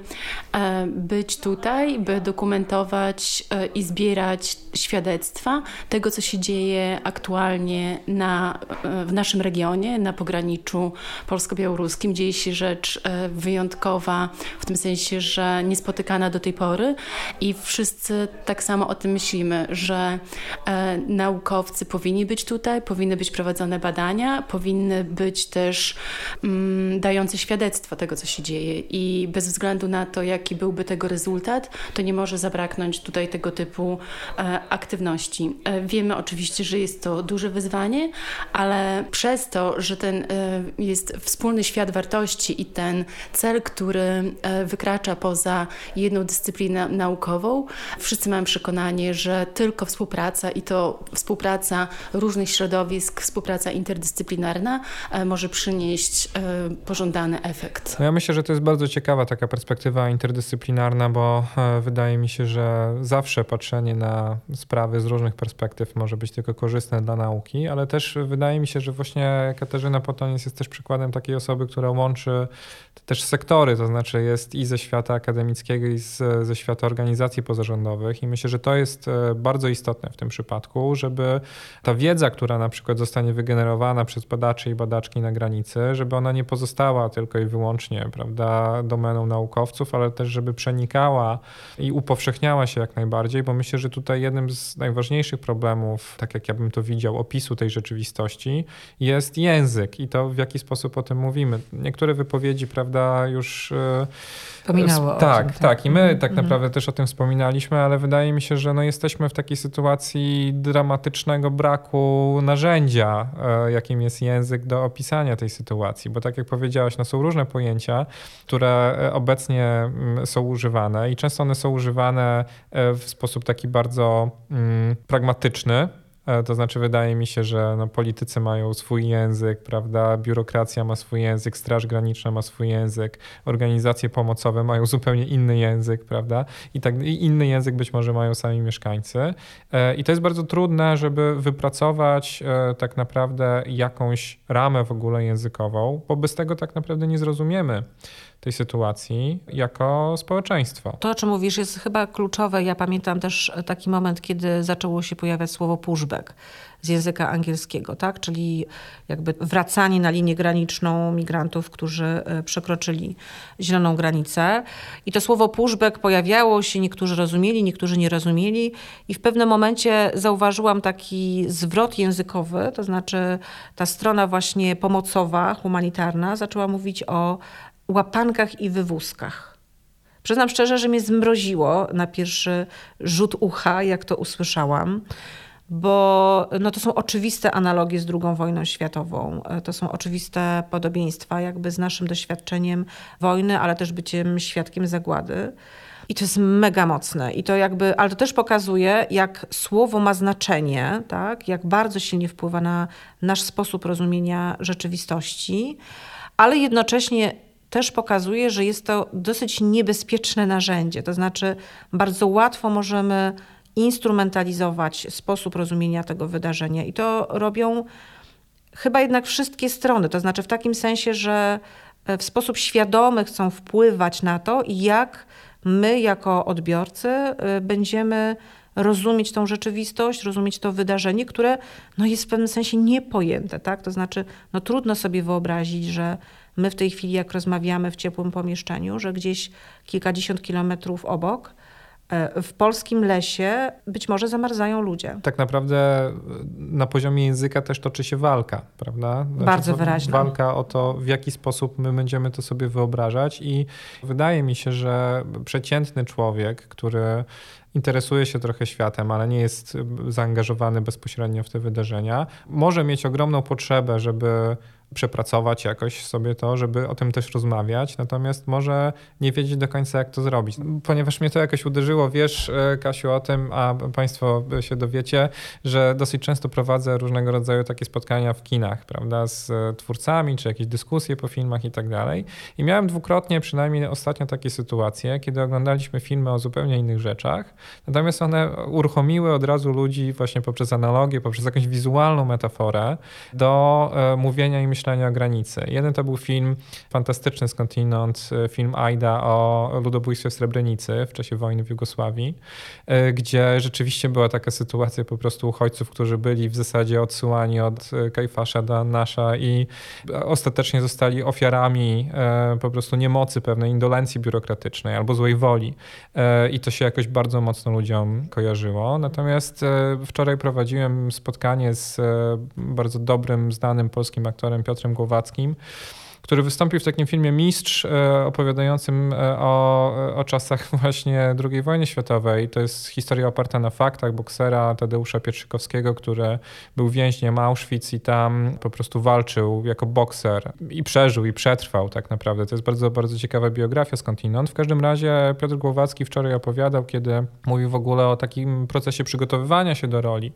e, być tutaj, by dokumentować E, i zbierać świadectwa tego, co się dzieje aktualnie na, e, w naszym regionie, na pograniczu polsko-białoruskim. Dzieje się rzecz e, wyjątkowa, w tym sensie, że niespotykana do tej pory i wszyscy tak samo o tym myślimy, że naukowcy powinni być tutaj, powinny być prowadzone badania, powinny być też mm, dające świadectwo tego, co się dzieje i bez względu na to, jaki byłby tego rezultat, to nie może zabraknąć tutaj tutaj tego typu e, aktywności. E, wiemy oczywiście, że jest to duże wyzwanie, ale przez to, że ten e, jest wspólny świat wartości i ten cel, który wykracza poza jedną dyscyplinę naukową, wszyscy mamy przekonanie, że tylko współpraca i to współpraca różnych środowisk, współpraca interdyscyplinarna może przynieść pożądany efekt. No ja myślę, że to jest bardzo ciekawa taka perspektywa interdyscyplinarna, bo wydaje mi się, że zawsze patrzenie na sprawy z różnych perspektyw może być tylko korzystne dla nauki, ale też wydaje mi się, że właśnie Katarzyna Potoniec jest też przykładem takiej osoby, która łączy też sektory, to znaczy jest i ze świata akademickiego, i z, ze świata organizacji pozarządowych. I myślę, że to jest e, bardzo istotne w tym przypadku, żeby ta wiedza, która na przykład zostanie wygenerowana przez badaczy i badaczki na granicy, żeby ona nie pozostała tylko i wyłącznie prawda, domeną naukowców, ale też żeby przenikała i upowszechniała się jak najbardziej najbardziej, bo myślę, że tutaj jednym z najważniejszych problemów, tak jak ja bym to widział, opisu tej rzeczywistości jest język i to w jaki sposób o tym mówimy. Niektóre wypowiedzi, prawda, już e, Wspominało tak, tym, tak, tak. I my tak mhm. naprawdę też o tym wspominaliśmy, ale wydaje mi się, że no jesteśmy w takiej sytuacji dramatycznego braku narzędzia, e, jakim jest język do opisania tej sytuacji. Bo tak jak powiedziałaś, no są różne pojęcia, które e, obecnie mm, są używane i często one są używane e, w sposób taki bardzo mm, pragmatyczny, to znaczy, wydaje mi się, że no, politycy mają swój język, prawda? Biurokracja ma swój język, Straż Graniczna ma swój język, organizacje pomocowe mają zupełnie inny język, prawda? I, tak, i inny język być może mają sami mieszkańcy. E, I to jest bardzo trudne, żeby wypracować e, tak naprawdę jakąś ramę w ogóle językową, bo bez tego tak naprawdę nie zrozumiemy tej sytuacji jako społeczeństwo. To, o czym mówisz, jest chyba kluczowe. Ja pamiętam też taki moment, kiedy zaczęło się pojawiać słowo pushback z języka angielskiego, tak? czyli jakby wracanie na linię graniczną migrantów, którzy e, przekroczyli zieloną granicę. I to słowo pushback pojawiało się, niektórzy rozumieli, niektórzy nie rozumieli i w pewnym momencie zauważyłam taki zwrot językowy, to znaczy ta strona właśnie pomocowa, humanitarna zaczęła mówić o łapankach i wywózkach. Przyznam szczerze, że mnie zmroziło na pierwszy rzut ucha, jak to usłyszałam, bo no to są oczywiste analogie z II wojną światową. To są oczywiste podobieństwa jakby z naszym doświadczeniem wojny, ale też byciem świadkiem zagłady. I to jest mega mocne. I to jakby, ale to też pokazuje, jak słowo ma znaczenie, tak? jak bardzo silnie wpływa na nasz sposób rozumienia rzeczywistości, ale jednocześnie też pokazuje, że jest to dosyć niebezpieczne narzędzie. To znaczy, bardzo łatwo możemy instrumentalizować sposób rozumienia tego wydarzenia, i to robią chyba jednak wszystkie strony. To znaczy, w takim sensie, że e, w sposób świadomy chcą wpływać na to, jak my, jako odbiorcy, e, będziemy rozumieć tą rzeczywistość, rozumieć to wydarzenie, które no, jest w pewnym sensie niepojęte. Tak? To znaczy, no, trudno sobie wyobrazić, że my w tej chwili, jak rozmawiamy w ciepłym pomieszczeniu, że gdzieś kilkadziesiąt kilometrów obok E, w polskim lesie być może zamarzają ludzie. Tak naprawdę na poziomie języka też toczy się walka, prawda? Znaczy, Bardzo wyraźna. Walka o to, w jaki sposób my będziemy to sobie wyobrażać i wydaje mi się, że przeciętny człowiek, który interesuje się trochę światem, ale nie jest zaangażowany bezpośrednio w te wydarzenia, może mieć ogromną potrzebę, żeby przepracować jakoś sobie to, żeby o tym też rozmawiać, natomiast może nie wiedzieć do końca, jak to zrobić. Ponieważ mnie to jakoś uderzyło, wiesz, e, Kasiu, o tym, a Państwo się dowiecie, że dosyć często prowadzę różnego rodzaju takie spotkania w kinach, prawda, z e, twórcami, czy jakieś dyskusje po filmach i tak dalej. I miałem dwukrotnie, przynajmniej ostatnio, takie sytuacje, kiedy oglądaliśmy filmy o zupełnie innych rzeczach, natomiast one uruchomiły od razu ludzi właśnie poprzez analogię, poprzez jakąś wizualną metaforę do e, mówienia i myślenia myślenia o granicy. Jeden to był film fantastyczny skądinąd, e, film Aida o ludobójstwie w Srebrenicy w czasie wojny w Jugosławii, e, gdzie rzeczywiście była taka sytuacja po prostu uchodźców, którzy byli w zasadzie odsyłani od e, Kajfasza do Nasza i ostatecznie zostali ofiarami po prostu niemocy pewnej indolencji biurokratycznej albo złej woli. I to się jakoś bardzo mocno ludziom kojarzyło. Natomiast wczoraj prowadziłem spotkanie z bardzo dobrym, znanym polskim aktorem Piotrem Głowackim który wystąpił w takim filmie Mistrz, e, opowiadającym e, o, o czasach właśnie II wojny światowej. To jest historia oparta na faktach boksera Tadeusza Pietrzykowskiego, który był więźniem Auschwitz i tam po prostu walczył jako bokser i przeżył i przetrwał tak naprawdę. To jest bardzo, bardzo ciekawa biografia skądinąd. W każdym razie Piotr Głowacki wczoraj opowiadał, kiedy mówił w ogóle o takim procesie przygotowywania się do roli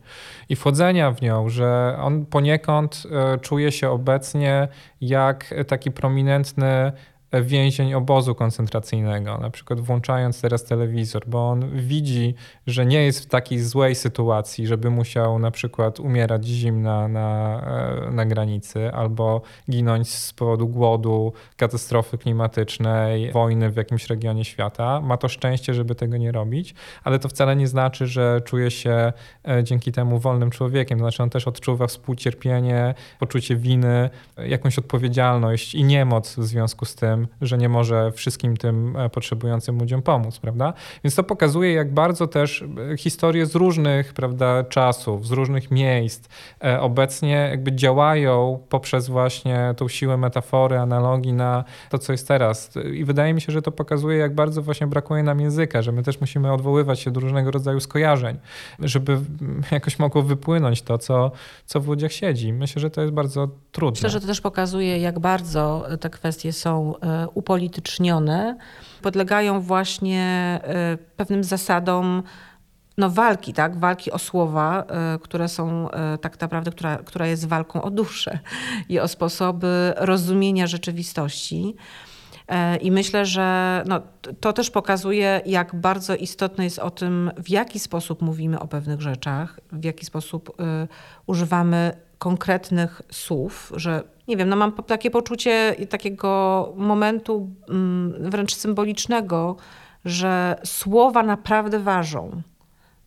i wchodzenia w nią, że on poniekąd e, czuje się obecnie jak taki prominentny więzień obozu koncentracyjnego, na przykład włączając teraz telewizor, bo on widzi, że nie jest w takiej złej sytuacji, żeby musiał na przykład umierać zimna na, e, na granicy albo ginąć z powodu głodu, katastrofy klimatycznej, wojny w jakimś regionie świata. Ma to szczęście, żeby tego nie robić, ale to wcale nie znaczy, że czuje się e, dzięki temu wolnym człowiekiem. To znaczy on też odczuwa współcierpienie, poczucie winy, jakąś odpowiedzialność i niemoc w związku z tym, że nie może wszystkim tym e, potrzebującym ludziom pomóc, prawda? Więc to pokazuje, jak bardzo też e, historie z różnych, prawda, czasów, z różnych miejsc e, obecnie jakby działają poprzez właśnie tą siłę metafory, analogii na to, co jest teraz. I wydaje mi się, że to pokazuje, jak bardzo właśnie brakuje nam języka, że my też musimy odwoływać się do różnego rodzaju skojarzeń, żeby jakoś mogło wypłynąć to, co, co w ludziach siedzi. Myślę, że to jest bardzo trudne. Myślę, że to też pokazuje, jak bardzo te kwestie są upolitycznione, podlegają właśnie e, pewnym zasadom no, walki, tak? walki o słowa, e, które są e, tak naprawdę, która, która jest walką o duszę i o sposoby rozumienia rzeczywistości. I myślę, że no, to też pokazuje, jak bardzo istotne jest o tym, w jaki sposób mówimy o pewnych rzeczach, w jaki sposób y, używamy konkretnych słów, że nie wiem, no mam takie poczucie takiego momentu mm, wręcz symbolicznego, że słowa naprawdę ważą.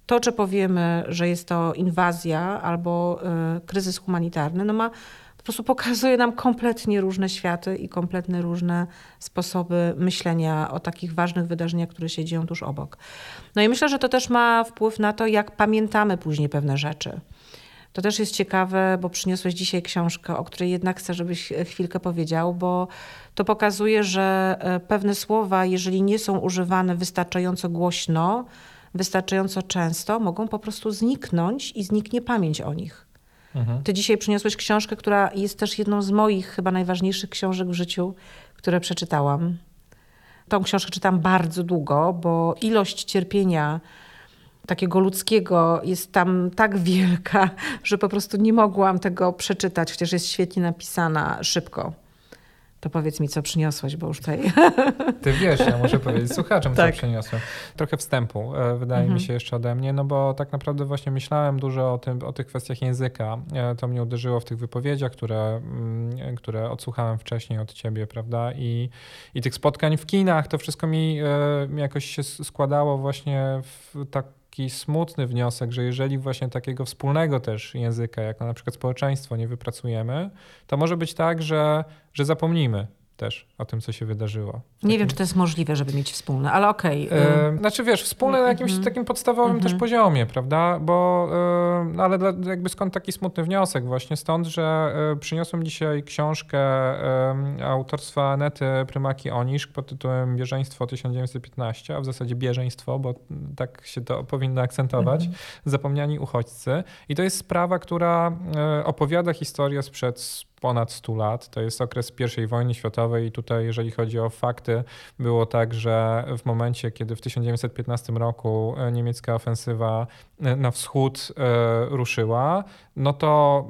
To, czy powiemy, że jest to inwazja albo y, kryzys humanitarny, no ma po prostu pokazuje nam kompletnie różne światy i kompletnie różne sposoby myślenia o takich ważnych wydarzeniach, które się dzieją tuż obok. No i myślę, że to też ma wpływ na to, jak pamiętamy później pewne rzeczy. To też jest ciekawe, bo przyniosłeś dzisiaj książkę, o której jednak chcę, żebyś chwilkę powiedział, bo to pokazuje, że e, pewne słowa, jeżeli nie są używane wystarczająco głośno, wystarczająco często, mogą po prostu zniknąć i zniknie pamięć o nich. Mhm. Ty dzisiaj przyniosłeś książkę, która jest też jedną z moich chyba najważniejszych książek w życiu, które przeczytałam. Tą książkę czytam bardzo długo, bo ilość cierpienia takiego ludzkiego jest tam tak wielka, że po prostu nie mogłam tego przeczytać, chociaż jest świetnie napisana szybko. To powiedz mi, co przyniosłeś, bo już tutaj... Ty wiesz, ja muszę powiedzieć słuchaczom, tak. co przyniosłem. Trochę wstępu, e, wydaje mhm. mi się jeszcze ode mnie, no bo tak naprawdę właśnie myślałem dużo o, tym, o tych kwestiach języka. E, to mnie uderzyło w tych wypowiedziach, które, mm, które odsłuchałem wcześniej od ciebie, prawda? I, i tych spotkań w kinach, to wszystko mi e, jakoś się składało właśnie w tak taki smutny wniosek, że jeżeli właśnie takiego wspólnego też języka, jak na przykład społeczeństwo, nie wypracujemy, to może być tak, że, że zapomnimy też o tym, co się wydarzyło. Nie wiem, czy to jest możliwe, żeby mieć wspólne, ale okej. Okay. E, znaczy wiesz, wspólne na jakimś -hmm. takim podstawowym -hmm. też mhm. poziomie, prawda? Bo, e, no ale dla, jakby skąd taki smutny wniosek właśnie? Stąd, że e, przyniosłem dzisiaj książkę autorstwa Anety Prymaki-Oniszk pod tytułem Bieżeństwo 1915, a w zasadzie bieżeństwo, bo tak się to powinno akcentować, -hmm. zapomniani uchodźcy. I to jest sprawa, która opowiada historię sprzed ponad 100 lat. To jest okres I wojny światowej i tutaj, jeżeli chodzi o fakty, było tak, że w momencie, kiedy w 1915 roku e, niemiecka ofensywa e, na wschód e, ruszyła, no to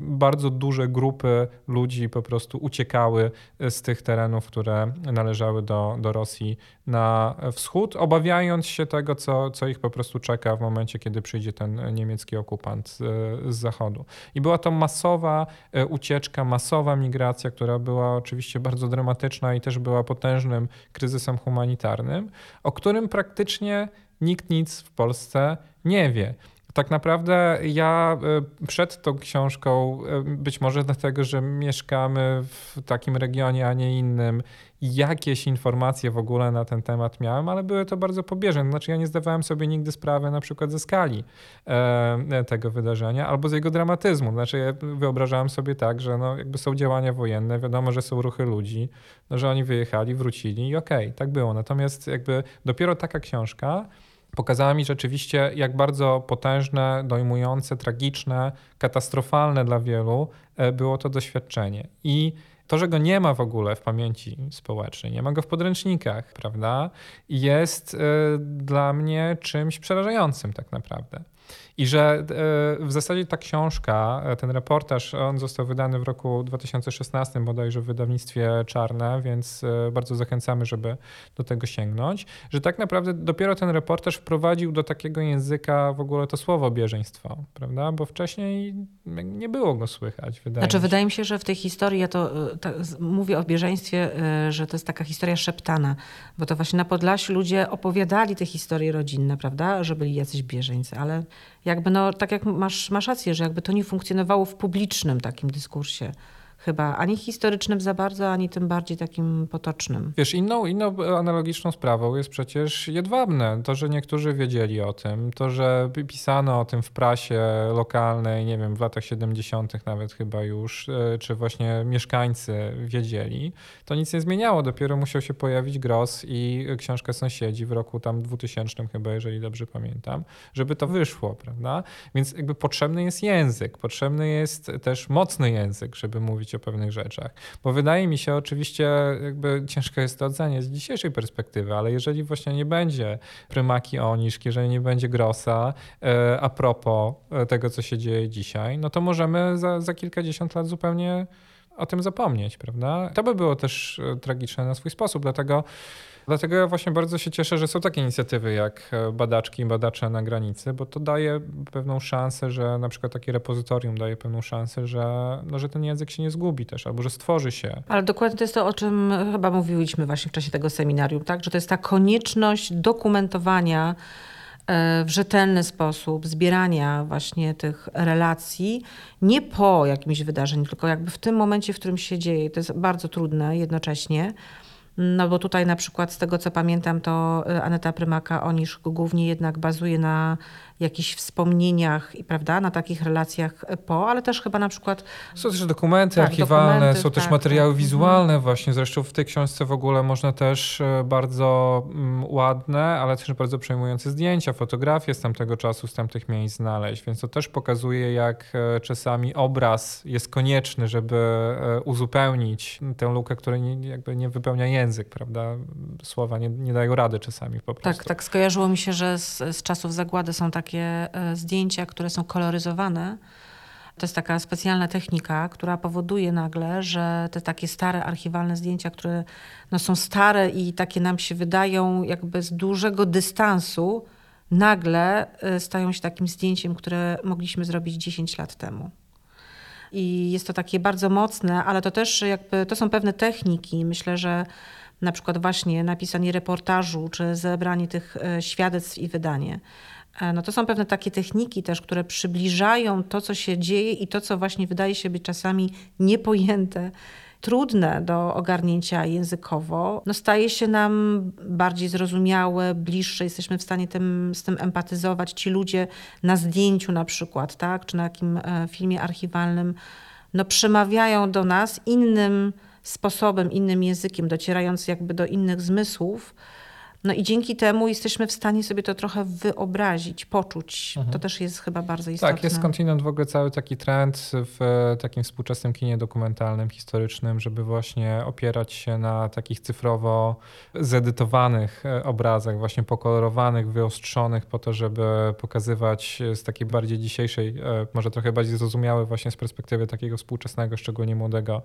bardzo duże grupy ludzi po prostu uciekały z tych terenów, które należały do, do Rosji na wschód, obawiając się tego, co, co ich po prostu czeka w momencie, kiedy przyjdzie ten niemiecki okupant z zachodu. I była to masowa ucieczka masowa migracja, która była oczywiście bardzo dramatyczna i też była potężnym kryzysem humanitarnym, o którym praktycznie nikt nic w Polsce nie wie. Tak naprawdę ja e, przed tą książką, e, być może dlatego, że mieszkamy w takim regionie, a nie innym, jakieś informacje w ogóle na ten temat miałem, ale były to bardzo pobieżne. Znaczy ja nie zdawałem sobie nigdy sprawy na przykład ze skali e, tego wydarzenia albo z jego dramatyzmu. Znaczy ja wyobrażałem sobie tak, że no, jakby są działania wojenne, wiadomo, że są ruchy ludzi, no, że oni wyjechali, wrócili i okej, okay, tak było. Natomiast jakby dopiero taka książka pokazała mi rzeczywiście, jak bardzo potężne, dojmujące, tragiczne, katastrofalne dla wielu e, było to doświadczenie. I to, że go nie ma w ogóle w pamięci społecznej, nie ma go w podręcznikach, prawda, jest e, dla mnie czymś przerażającym tak naprawdę. I że e, w zasadzie ta książka, e, ten reportaż, on został wydany w roku 2016 bodajże w wydawnictwie Czarne, więc e, bardzo zachęcamy, żeby do tego sięgnąć, że tak naprawdę dopiero ten reportaż wprowadził do takiego języka w ogóle to słowo bieżeństwo, prawda? Bo wcześniej nie było go słychać. Wydaje znaczy, mi się. wydaje mi się, że w tej historii, ja to, to mówię o bieżeństwie, że to jest taka historia szeptana, bo to właśnie na Podlasiu ludzie opowiadali te historie rodzinne, prawda, że byli jacyś bieżeńcy, ale jakby no, tak jak masz, masz rację, że jakby to nie funkcjonowało w publicznym takim dyskursie chyba ani historycznym za bardzo, ani tym bardziej takim potocznym. Wiesz, inną, inną analogiczną sprawą jest przecież jedwabne. To, że niektórzy wiedzieli o tym, to, że pisano o tym w prasie lokalnej, nie wiem, w latach 70. nawet chyba już, e, czy właśnie mieszkańcy wiedzieli, to nic nie zmieniało. Dopiero musiał się pojawić Gross i książka Sąsiedzi w roku tam 2000 chyba, jeżeli dobrze pamiętam, żeby to wyszło, prawda? Więc jakby potrzebny jest język, potrzebny jest też mocny język, żeby mówić mówić o pewnych rzeczach. Bo wydaje mi się, oczywiście jakby ciężko jest to oceniać z dzisiejszej perspektywy, ale jeżeli właśnie nie będzie prymaki Oniszk, jeżeli nie będzie Grossa e, a propos e, tego, co się dzieje dzisiaj, no to możemy za, za kilkadziesiąt lat zupełnie o tym zapomnieć, prawda? To by było też e, tragiczne na swój sposób, dlatego Dlatego ja właśnie bardzo się cieszę, że są takie inicjatywy jak e, badaczki i badacze na granicy, bo to daje pewną szansę, że na przykład takie repozytorium daje pewną szansę, że, no, że ten język się nie zgubi też, albo że stworzy się. Ale dokładnie to jest to, o czym chyba mówiliśmy właśnie w czasie tego seminarium, tak? że to jest ta konieczność dokumentowania e, w rzetelny sposób zbierania właśnie tych relacji, nie po jakimś wydarzeniu, tylko jakby w tym momencie, w którym się dzieje. To jest bardzo trudne jednocześnie. No bo tutaj na przykład z tego co pamiętam, to y, Aneta Prymaka Onisz głównie jednak bazuje na jakichś wspomnieniach i prawda, na takich relacjach po, ale też chyba na przykład... Są też dokumenty tak, archiwalne, dokumenty, są też tak, materiały tak. wizualne mhm. właśnie, zresztą w tej książce w ogóle można też e, bardzo mm, ładne, ale też bardzo przejmujące zdjęcia, fotografie z tamtego czasu, z tamtych miejsc znaleźć, więc to też pokazuje jak e, czasami obraz jest konieczny, żeby e, uzupełnić tę lukę, której nie, jakby nie wypełnia język, prawda? Słowa nie, nie dają rady czasami po prostu. Tak, tak skojarzyło mi się, że z, z czasów zagłady są takie takie e, zdjęcia, które są koloryzowane. To jest taka specjalna technika, która powoduje nagle, że te takie stare archiwalne zdjęcia, które no są stare i takie nam się wydają jakby z dużego dystansu, nagle e, stają się takim zdjęciem, które mogliśmy zrobić 10 lat temu. I jest to takie bardzo mocne, ale to też jakby to są pewne techniki. Myślę, że na przykład właśnie napisanie reportażu, czy zebranie tych e, świadectw i wydanie no to są pewne takie techniki też, które przybliżają to, co się dzieje i to, co właśnie wydaje się być czasami niepojęte trudne do ogarnięcia językowo, no staje się nam bardziej zrozumiałe, bliższe, jesteśmy w stanie tym, z tym empatyzować. Ci ludzie na zdjęciu na przykład, tak, czy na jakim e, filmie archiwalnym, no przemawiają do nas innym sposobem, innym językiem, docierając jakby do innych zmysłów, no i dzięki temu jesteśmy w stanie sobie to trochę wyobrazić, poczuć. Mhm. To też jest chyba bardzo istotne. Tak, jest skądinąd w ogóle cały taki trend w takim współczesnym kinie dokumentalnym, historycznym, żeby właśnie opierać się na takich cyfrowo zedytowanych e, obrazach, właśnie pokolorowanych, wyostrzonych po to, żeby pokazywać z takiej bardziej dzisiejszej, e, może trochę bardziej zrozumiałe właśnie z perspektywy takiego współczesnego, szczególnie młodego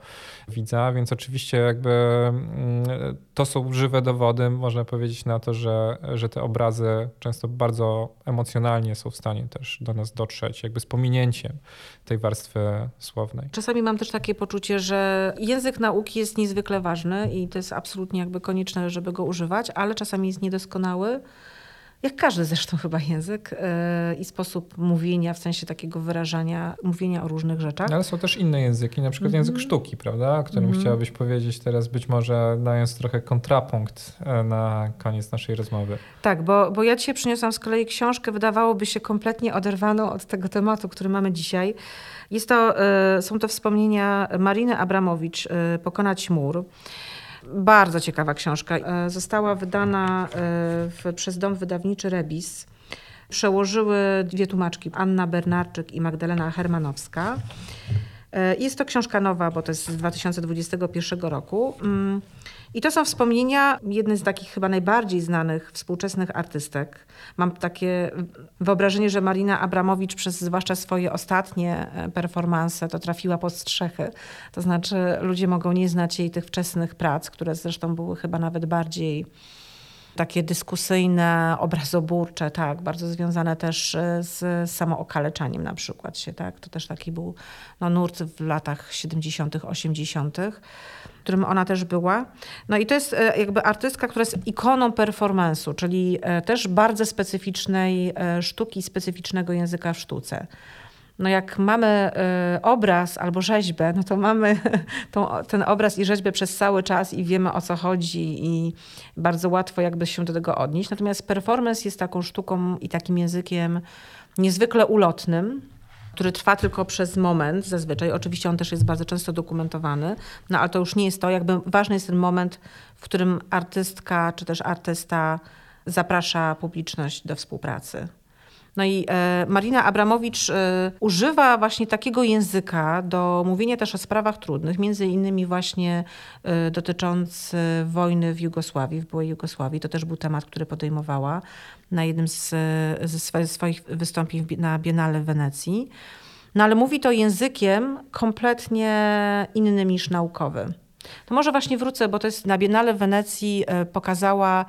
widza. Więc oczywiście jakby mm, to są żywe dowody, można powiedzieć, na to, że, że te obrazy często bardzo emocjonalnie są w stanie też do nas dotrzeć, jakby z pominięciem tej warstwy słownej. Czasami mam też takie poczucie, że język nauki jest niezwykle ważny i to jest absolutnie jakby konieczne, żeby go używać, ale czasami jest niedoskonały jak każdy zresztą chyba język yy, i sposób mówienia, w sensie takiego wyrażania, mówienia o różnych rzeczach. Ale są też inne języki, na przykład mm -hmm. język sztuki, prawda? O którym mm -hmm. chciałabyś powiedzieć teraz, być może dając trochę kontrapunkt e, na koniec naszej rozmowy. Tak, bo, bo ja dzisiaj przyniosłam z kolei książkę, wydawałoby się kompletnie oderwaną od tego tematu, który mamy dzisiaj. Jest to, yy, są to wspomnienia Mariny Abramowicz, yy, Pokonać mur. Bardzo ciekawa książka. E, została wydana e, w, przez dom wydawniczy Rebis. Przełożyły dwie tłumaczki, Anna Bernarczyk i Magdalena Hermanowska. E, jest to książka nowa, bo to jest z 2021 roku. Mm, I to są wspomnienia jednej z takich chyba najbardziej znanych współczesnych artystek. Mam takie wyobrażenie, że Marina Abramowicz przez zwłaszcza swoje ostatnie e, performanse to trafiła pod strzechy. To znaczy ludzie mogą nie znać jej tych wczesnych prac, które zresztą były chyba nawet bardziej takie dyskusyjne, obrazoburcze, tak, bardzo związane też e, z samookaleczaniem na przykład się, tak. To też taki był no, nurt w latach 70., 80., którym ona też była. No i to jest e, jakby artystka, która jest ikoną performance'u, czyli e, też bardzo specyficznej sztuki, specyficznego języka w sztuce. No jak mamy y, obraz albo rzeźbę, no to mamy tą, ten obraz i rzeźbę przez cały czas i wiemy o co chodzi i bardzo łatwo jakby się do tego odnieść. Natomiast performance jest taką sztuką i takim językiem niezwykle ulotnym, który trwa tylko przez moment zazwyczaj. Oczywiście on też jest bardzo często dokumentowany, no ale to już nie jest to. Jakby ważny jest ten moment, w którym artystka czy też artysta zaprasza publiczność do współpracy. No i e, Marina Abramowicz e, używa właśnie takiego języka do mówienia też o sprawach trudnych, między innymi właśnie e, wojny w Jugosławii, w byłej Jugosławii. To też był temat, który podejmowała na jednym z, ze swoich wystąpień na Biennale w Wenecji. No ale mówi to językiem kompletnie innym niż naukowy. To może właśnie wrócę, bo to jest na Biennale w Wenecji pokazała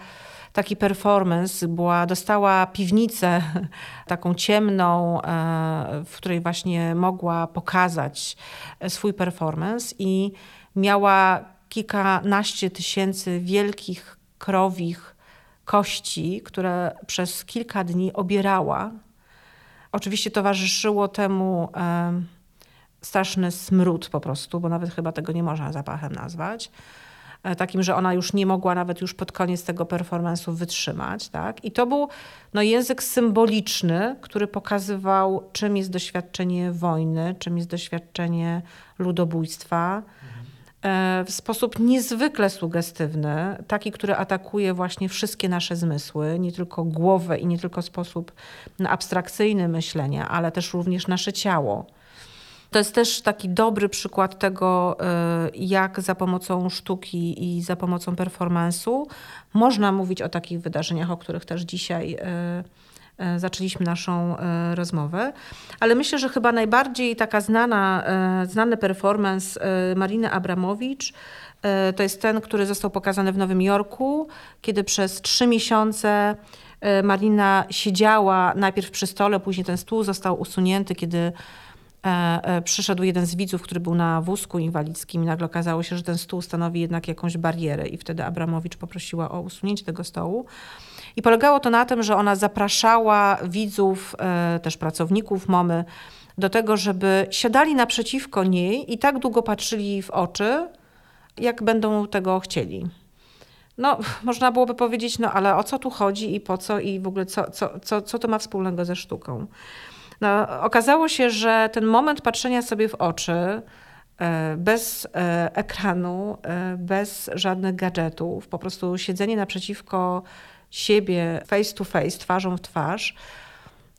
taki performance, była, dostała piwnicę taką ciemną, e, w której właśnie mogła pokazać e, swój performance i miała kilkanaście tysięcy wielkich krowich kości, które przez kilka dni obierała. Oczywiście towarzyszyło temu e, straszny smród po prostu, bo nawet chyba tego nie można zapachem nazwać. E, takim, że ona już nie mogła nawet już pod koniec tego performance'u wytrzymać. Tak? I to był no, język symboliczny, który pokazywał, czym jest doświadczenie wojny, czym jest doświadczenie ludobójstwa. E, w sposób niezwykle sugestywny, taki, który atakuje właśnie wszystkie nasze zmysły, nie tylko głowę i nie tylko sposób abstrakcyjny myślenia, ale też również nasze ciało. To jest też taki dobry przykład tego, y, jak za pomocą sztuki i za pomocą performance'u można mówić o takich wydarzeniach, o których też dzisiaj y, y, zaczęliśmy naszą rozmowę. Ale myślę, że chyba najbardziej taka znana, znany performance Mariny Abramowicz to jest ten, który został pokazany w Nowym Jorku, kiedy przez trzy miesiące Marina siedziała najpierw przy stole, później ten stół został usunięty, kiedy przyszedł jeden z widzów, który był na wózku inwalidzkim i nagle okazało się, że ten stół stanowi jednak jakąś barierę i wtedy Abramowicz poprosiła o usunięcie tego stołu. I polegało to na tym, że ona zapraszała widzów, e, też pracowników MOMY, do tego, żeby siadali naprzeciwko niej i tak długo patrzyli w oczy, jak będą tego chcieli. No, można byłoby powiedzieć, no ale o co tu chodzi i po co i w ogóle co, co, co, co to ma wspólnego ze sztuką. No, okazało się, że ten moment patrzenia sobie w oczy, e, bez e, ekranu, e, bez żadnych gadżetów, po prostu siedzenie naprzeciwko siebie face to face, twarzą w twarz,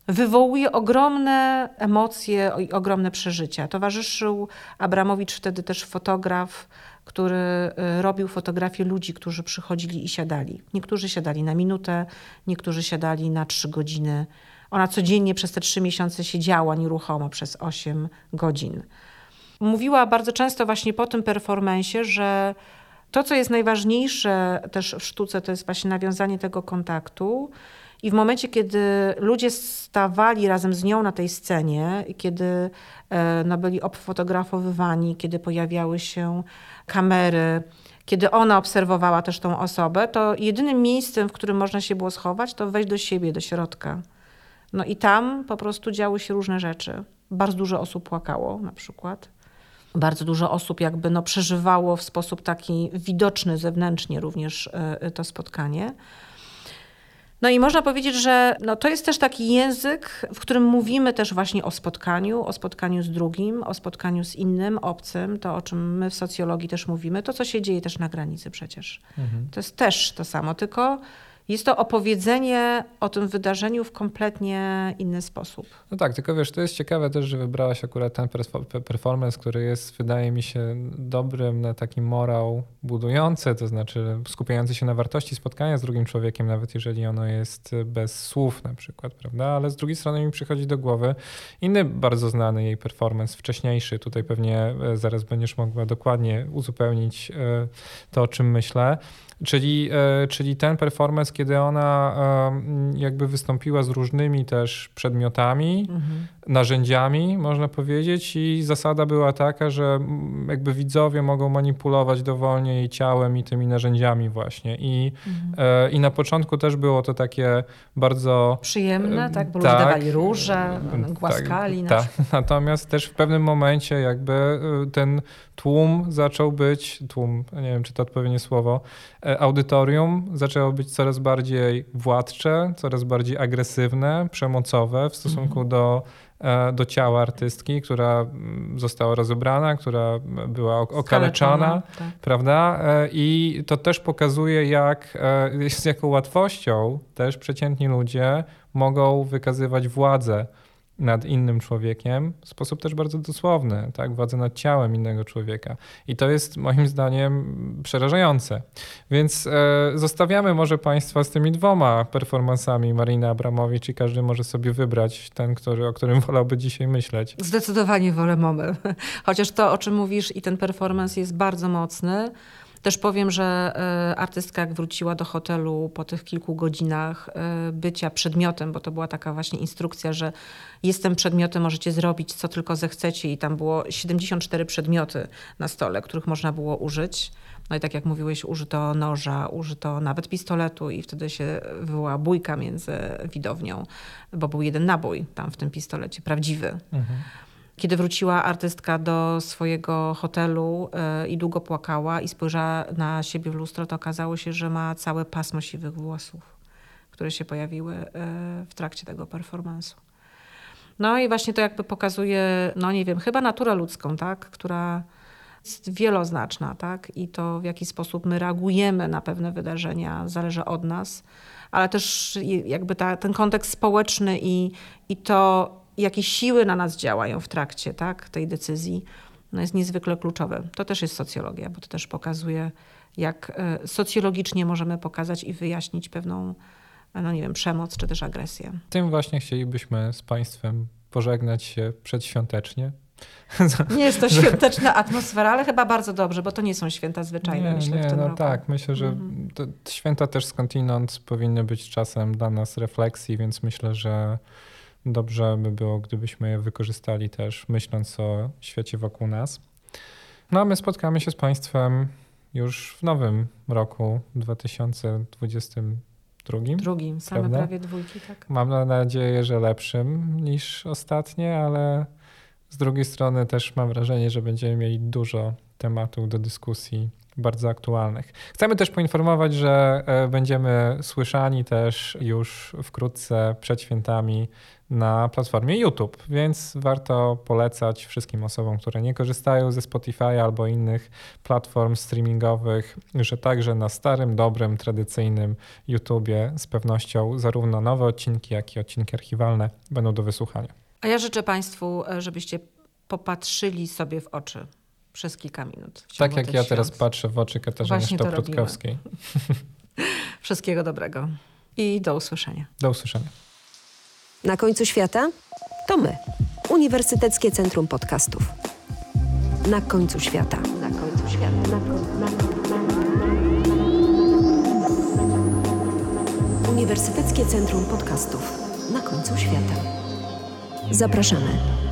wywołuje ogromne emocje i ogromne przeżycia. Towarzyszył Abramowicz wtedy też fotograf, który robił fotografię ludzi, którzy przychodzili i siadali. Niektórzy siadali na minutę, niektórzy siadali na trzy godziny. Ona codziennie przez te trzy miesiące siedziała nieruchomo przez osiem godzin. Mówiła bardzo często właśnie po tym performensie, że to, co jest najważniejsze też w sztuce, to jest właśnie nawiązanie tego kontaktu. I w momencie, kiedy ludzie stawali razem z nią na tej scenie, kiedy e, no, byli obfotografowywani, kiedy pojawiały się kamery, kiedy ona obserwowała też tą osobę, to jedynym miejscem, w którym można się było schować, to wejść do siebie, do środka. No i tam po prostu działy się różne rzeczy. Bardzo dużo osób płakało na przykład. Bardzo dużo osób jakby no przeżywało w sposób taki widoczny zewnętrznie również e, to spotkanie. No i można powiedzieć, że no to jest też taki język, w którym mówimy też właśnie o spotkaniu, o spotkaniu z drugim, o spotkaniu z innym, obcym, to o czym my w socjologii też mówimy, to co się dzieje też na granicy przecież. Mhm. To jest też to samo, tylko jest to opowiedzenie o tym wydarzeniu w kompletnie inny sposób. No tak, tylko wiesz, to jest ciekawe też, że wybrałaś akurat ten performance, który jest, wydaje mi się, dobrym na taki morał budujący, to znaczy skupiający się na wartości spotkania z drugim człowiekiem, nawet jeżeli ono jest bez słów na przykład, prawda? Ale z drugiej strony mi przychodzi do głowy inny bardzo znany jej performance, wcześniejszy. Tutaj pewnie e, zaraz będziesz mogła dokładnie uzupełnić e, to, o czym myślę Czyli, e, czyli ten performance, kiedy ona jakby wystąpiła z różnymi też przedmiotami, mhm. narzędziami, można powiedzieć, i zasada była taka, że jakby widzowie mogą manipulować dowolnie jej ciałem i tymi narzędziami właśnie. I, mhm. E, i na początku też było to takie bardzo... Przyjemne, tak? Bo tak, ludzie dawali róże, głaskali. Tak, tak. Natomiast też w pewnym momencie jakby e, ten tłum zaczął być, tłum, nie wiem czy to odpowiednie słowo, e, audytorium zaczęło być coraz bardziej władcze, coraz bardziej agresywne, przemocowe w stosunku mhm. do, e, do ciała artystki, która mm, została rozebrana, która była okaleczana, tak. prawda? E, I to też pokazuje, jak z jaką łatwością też przeciętni ludzie mogą wykazywać władzę nad innym człowiekiem w sposób też bardzo dosłowny, tak? władzę nad ciałem innego człowieka. I to jest moim zdaniem przerażające. Więc e, zostawiamy może Państwa z tymi dwoma performansami Marina Abramowicz i każdy może sobie wybrać ten, który, o którym wolałby dzisiaj myśleć. Zdecydowanie wolę Momel. Chociaż to, o czym mówisz i ten performance jest bardzo mocny. Też powiem, że e, artystka jak wróciła do hotelu po tych kilku godzinach e, bycia przedmiotem, bo to była taka właśnie instrukcja, że jestem przedmiotem, możecie zrobić co tylko zechcecie i tam było 74 przedmioty na stole, których można było użyć. No i tak jak mówiłeś, użyto noża, użyto nawet pistoletu i wtedy się wywołała bójka między widownią, bo był jeden nabój tam w tym pistolecie, prawdziwy. Mhm. Kiedy wróciła artystka do swojego hotelu e, i długo płakała i spojrzała na siebie w lustro, to okazało się, że ma całe pasmo siwych włosów, które się pojawiły e, w trakcie tego performansu. No i właśnie to jakby pokazuje, no nie wiem, chyba naturę ludzką, tak, która jest wieloznaczna, tak, i to w jaki sposób my reagujemy na pewne wydarzenia zależy od nas, ale też jakby ta, ten kontekst społeczny i, i to, jakie siły na nas działają w trakcie tak, tej decyzji, no jest niezwykle kluczowe. To też jest socjologia, bo to też pokazuje, jak e, socjologicznie możemy pokazać i wyjaśnić pewną, no nie wiem, przemoc czy też agresję. Tym właśnie chcielibyśmy z Państwem pożegnać się przedświątecznie. Nie jest to świąteczna atmosfera, ale chyba bardzo dobrze, bo to nie są święta zwyczajne, nie, myślę, nie, w tym no roku. Tak, myślę, że mhm. święta też skądinąd powinny być czasem dla nas refleksji, więc myślę, że dobrze by było, gdybyśmy je wykorzystali też myśląc o świecie wokół nas. No a my spotkamy się z Państwem już w nowym roku 2022. Drugim, same prawda? prawie dwójki, tak. Mam nadzieję, że lepszym niż ostatnie, ale z drugiej strony też mam wrażenie, że będziemy mieli dużo tematów do dyskusji bardzo aktualnych. Chcemy też poinformować, że e, będziemy słyszani też już wkrótce przed świętami na platformie YouTube, więc warto polecać wszystkim osobom, które nie korzystają ze Spotify albo innych platform streamingowych, że także na starym, dobrym, tradycyjnym YouTubie z pewnością zarówno nowe odcinki, jak i odcinki archiwalne będą do wysłuchania. A ja życzę Państwu, e, żebyście popatrzyli sobie w oczy przez kilka minut. Tak jak ja świąt. teraz patrzę w oczy Katarzyny Sztoprutkowskiej. Wszystkiego dobrego i do usłyszenia. Do usłyszenia. Na końcu świata to my, Uniwersyteckie Centrum Podcastów. Na końcu świata. Na końcu świata. Na końcu, na Uniwersyteckie Centrum Podcastów. Na końcu świata. Zapraszamy.